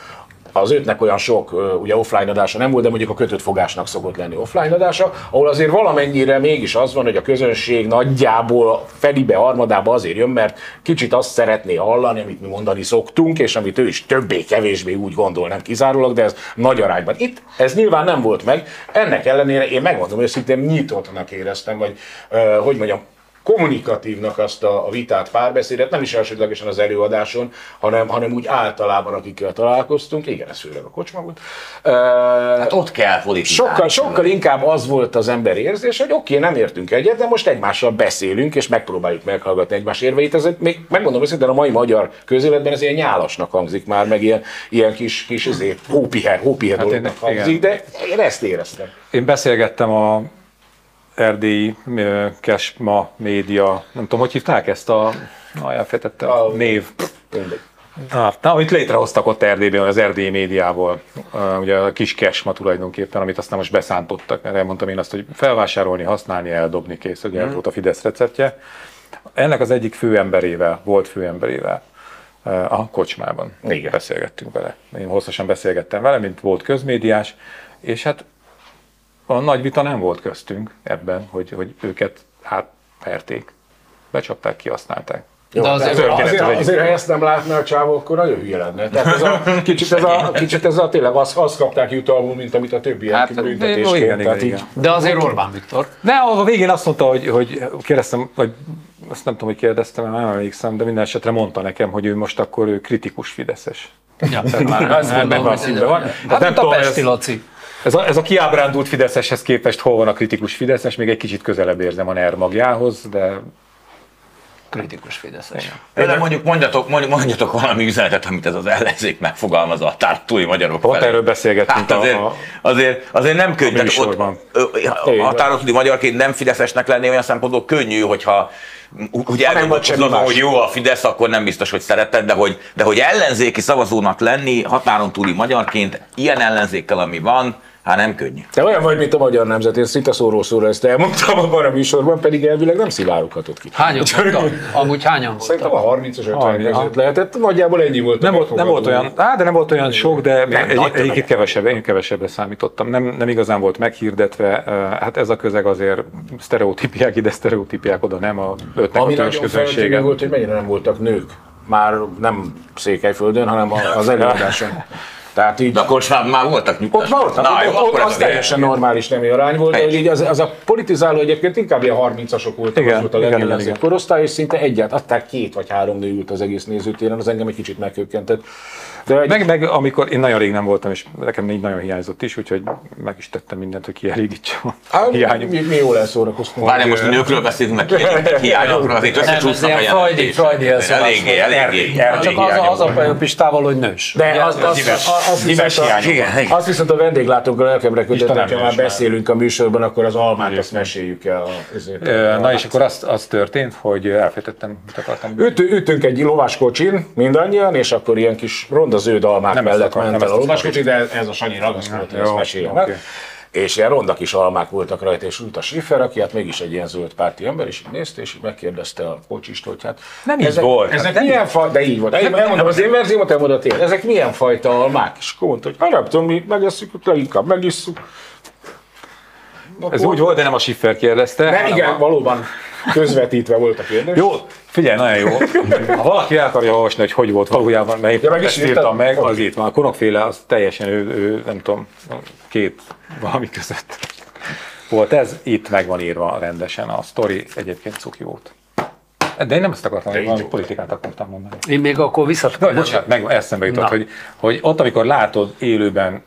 az ötnek olyan sok ugye offline adása nem volt, de mondjuk a kötött fogásnak szokott lenni offline adása, ahol azért valamennyire mégis az van, hogy a közönség nagyjából felibe, harmadába azért jön, mert kicsit azt szeretné hallani, amit mi mondani szoktunk, és amit ő is többé-kevésbé úgy gondol, nem kizárólag, de ez nagy arányban. Itt ez nyilván nem volt meg, ennek ellenére én megmondom őszintén, nyitottnak éreztem, vagy hogy mondjam, kommunikatívnak azt a, a vitát, párbeszédet, nem is elsődlegesen az előadáson, hanem, hanem úgy általában, akikkel találkoztunk. Igen, ez főleg a kocsma volt. Hát ott kell politizálni. Sokkal, sokkal inkább az volt az ember érzés, hogy oké, nem értünk egyet, de most egymással beszélünk, és megpróbáljuk meghallgatni egymás érveit. Ez egy- még megmondom őszintén, a mai magyar közéletben ez ilyen nyálasnak hangzik már, meg ilyen, ilyen kis, kis ezért, hópihe, hópihe Hát dolognak én- hangzik, igen. de én ezt éreztem. Én beszélgettem a erdélyi Kesma média, nem tudom, hogy hívták ezt a, na, elfejtette a név. Mindegy. Na, na, amit létrehoztak ott Erdélyben, az erdélyi médiával, uh, ugye a kis kesma tulajdonképpen, amit aztán most beszántottak, mert elmondtam én azt, hogy felvásárolni, használni, eldobni kész, ugye ez volt a Fidesz receptje. Ennek az egyik főemberével, volt főemberével a kocsmában Igen. beszélgettünk vele. Én hosszasan beszélgettem vele, mint volt közmédiás, és hát a nagy vita nem volt köztünk ebben, hogy, hogy őket átverték. Becsapták, kihasználták. Jó, De azért- azért, azért, az egyik. azért, ha ezt nem látná a csávó, akkor nagyon hülye lenne. Tehát ez a, kicsit ez a, kicsit ez a tényleg azt, azt kapták jutalmul, mint amit a többiek Hát, büntetésként. igen, Tehát igen, így- De azért Orbán Viktor. De a végén azt mondta, hogy, hogy kérdeztem, vagy azt nem tudom, hogy kérdeztem, mert nem emlékszem, de minden esetre mondta nekem, hogy ő most akkor ő kritikus Fideszes. Ja, Már azt ebben hogy színben van. Hát, Hát nem a tudom, Pesti ez- Laci. Ez a, ez a kiábrándult Fideszeshez képest hol van a kritikus Fideszes, még egy kicsit közelebb érzem a NER magjához, de Kritikus Fideszes. De mondjuk mondjatok, mondjuk, mondjatok valami üzenetet, amit ez az ellenzék megfogalmaz a tártói magyarok Pont felé. erről beszélgettünk Hát azért, a- a- azért, azért nem könnyű. tehát műsorban. Ott, a tártói magyarként nem fideszesnek lenni olyan szempontból könnyű, hogyha semmi más. hogy jó a Fidesz, akkor nem biztos, hogy szereted, de hogy, de hogy ellenzéki szavazónak lenni határon túli magyarként, ilyen ellenzékkel, ami van, hát nem könnyű. Te olyan vagy, mint a magyar nemzet, én szinte szóról szóra ezt elmondtam abban a műsorban, pedig elvileg nem szivároghatott ki. Hányan voltak? Amúgy hányan Szerintem voltak? a 30 50 Harminc. között lehetett, nagyjából ennyi volt. nem volt, nem volt olyan, á, de nem volt olyan sok, de Nem, egy, egyébként kevesebb, én kevesebbre számítottam. Nem, nem igazán volt meghirdetve, hát ez a közeg azért sztereotípiák ide, sztereotípiák oda, nem a ötnek Ami a nagyon volt, hogy mennyire nem voltak nők. Már nem Székelyföldön, hanem a- az előadáson. Tehát így De akkor már, már voltak nyugtas. Ott voltak, Na, ott, jó, ott, akkor az ez teljesen normális nemi arány volt, de így az, az, a politizáló egyébként inkább ilyen 30-asok voltak, Igen, az volt a igen, legjellemzőbb igen, igen. korosztály, és szinte egyet, adták két vagy három nő ült az egész nézőtéren, az engem egy kicsit meghökkentett. De egy, Meg, meg amikor én nagyon rég nem voltam, és nekem így nagyon hiányzott is, úgyhogy meg is tettem mindent, hogy kielégítsem a hiányom. mi, mi jól elszórakoztunk. Várjál, most a nőkről beszélünk, meg hiányokról, azért összecsúsznak a jelentések. Freudi elszólás Eléggé, eléggé. Csak az, az a baj Pistával, hogy nős. De az, az, azt viszont a vendéglátókkal nem hogyha már beszélünk a műsorban, akkor az almát azt meséljük el. Na és akkor az, történt, hogy elfejtettem, mit akartam. Üt, ütünk egy lovaskocsin mindannyian, és akkor ilyen kis ronda zöld almák Nem ezt mellett akar- ment nem el a lovaskocsi, de ez a Sanyi ragaszkodott, hogy ezt meséljem oké. meg. És ilyen ronda kis almák voltak rajta, és ült a Schiffer, aki hát mégis egy ilyen zöld párti ember, és így nézte, és így megkérdezte a kocsist, hogy hát... Nem így ezek, volt. Ezek Hát nem milyen fajta, de így volt. Én elmondom az én verziómat, elmondod én. Ezek milyen fajta almák? És akkor mondta, hogy hát nem tudom, mi megesszük, leginkább megisszuk. Ez úgy volt, de nem a Schiffer kérdezte. Nem, igen, valóban közvetítve volt a kérdés. Jó, figyelj, nagyon jó. Ha valaki el akarja olvasni, hogy hogy volt valójában, mert Ja, meg is írtam meg, az itt van. A konokféle az teljesen, ő, ő, nem tudom, két valami között volt ez. Itt meg van írva rendesen. A sztori egyébként cuki volt. De én nem ezt akartam, így valami politikát akartam mondani. Én még akkor Na, visszatérek. bocsánat, meg eszembe jutott, Na. hogy, hogy ott, amikor látod, élőben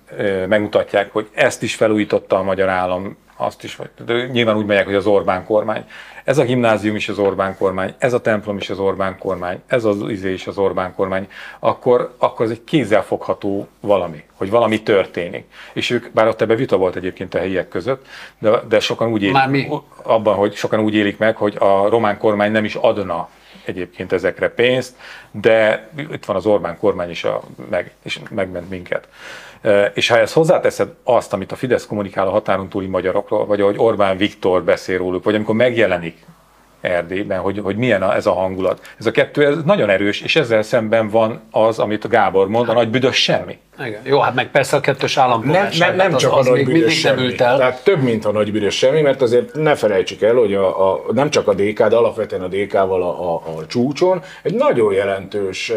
megmutatják, hogy ezt is felújította a magyar állam, azt is, vagy, de nyilván úgy megyek, hogy az Orbán kormány. Ez a gimnázium is az Orbán kormány, ez a templom is az Orbán kormány, ez az izé is az Orbán kormány, akkor, akkor ez egy kézzelfogható valami, hogy valami történik. És ők, bár ott ebben vita volt egyébként a helyiek között, de, de sokan úgy élik, Már mi? abban, hogy sokan úgy élik meg, hogy a román kormány nem is adna egyébként ezekre pénzt, de itt van az Orbán kormány is, a, meg, és megment minket. És ha ezt hozzáteszed azt, amit a Fidesz kommunikál a határon túli magyarokról, vagy ahogy Orbán Viktor beszél róluk, vagy amikor megjelenik Erdélyben, hogy, hogy milyen a, ez a hangulat. Ez a kettő ez nagyon erős, és ezzel szemben van az, amit a Gábor mond, a nagy büdös semmi. Igen. Jó, hát meg persze a kettős Nem, állampolgárság. nem, nem az, csak az a nagy büdös nem semmi. el. Tehát több, mint a nagy büdös semmi, mert azért ne felejtsük el, hogy a, a, nem csak a DK, de alapvetően a DK-val a, a, a csúcson egy nagyon jelentős,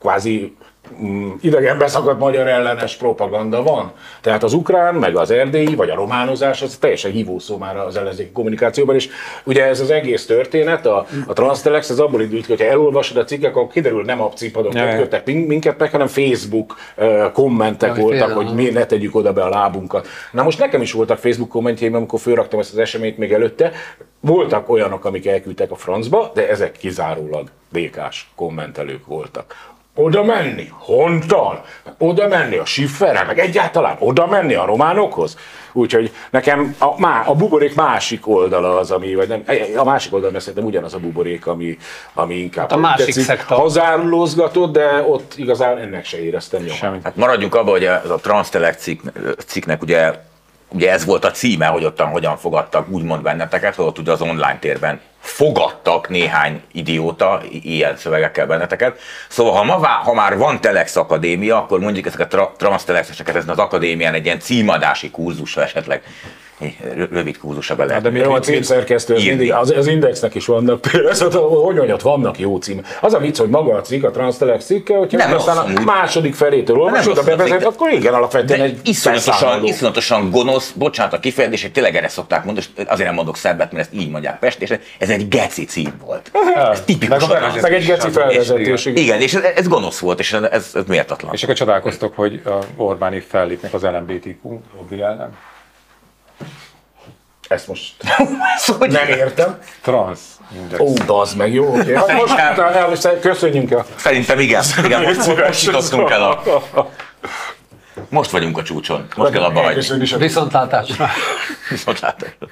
kvázi mm, idegen beszakadt magyar ellenes propaganda van. Tehát az ukrán, meg az erdélyi, vagy a románozás, az teljesen hívó szó már az ellenzéki kommunikációban, és ugye ez az egész történet, a, a Transtelex, ez abból indult, ki, hogyha elolvasod a cikkek, akkor kiderül, nem abcipadok Ja, köttek minket meg, hanem Facebook kommentek Ja, hogy voltak, hogy mi ne tegyük oda be a lábunkat. Na most nekem is voltak Facebook kommentjeim, amikor fölraktam ezt az eseményt még előtte, voltak olyanok, amik elküldtek a francba, de ezek kizárólag DK-s kommentelők voltak. Oda menni, Hontal, oda menni a Schifferre, meg egyáltalán oda menni a románokhoz. Úgyhogy nekem a, má, a buborék másik oldala az, ami, vagy nem, a másik oldalon szerintem ugyanaz a buborék, ami, ami inkább Hát a másik tetszik, szekta. hazárulózgatott, de ott igazán ennek se éreztem nyomát. Semmit. Hát maradjunk abban, hogy ez a Transtelex cikk, cikknek ugye, ugye ez volt a címe, hogy ottan hogyan fogadtak úgymond benneteket, hogy ott ugye az online térben fogadtak néhány idióta ilyen szövegekkel benneteket. Szóval ha, ma, ha már van Telex Akadémia, akkor mondjuk ezeket a tra- Transtelexeseket ezen az akadémián egy ilyen címadási kurzusra esetleg rövid kurzusra be lehet. De jó, a címszerkesztő, az, mindig, az, az indexnek is vannak például, hogy mondjad, vannak jó cím. Az a vicc, hogy maga a cikk, a Transtelex cikke, hogyha Nem aztán rossz a második felétől olvasod, a rossz a bevezet, akkor igen, alapvetően egy iszonyatosan, iszonyatosan gonosz, bocsánat a kifejezés, hogy tényleg erre szokták mondani, és azért nem mondok szebbet, mert ezt így mondják Pest, és ez egy geci cím volt. Ez tipikusan Meg a. Meg egy geci felvezetés. igen. És ez, ez gonosz volt, és ez, ez, méltatlan. És akkor csodálkoztok, hogy a Orbáni fellépnek az LMBTQ lobby ellen. Ezt most Szóval, nem értem. Trans index. Ó, bazd meg, jó, oké. Hát most el- köszönjünk el. Szerintem igen, igen most, most jutottunk el a... Most vagyunk a csúcson. Most kell abba hagyni. Viszontlátásra. Viszontlátásra.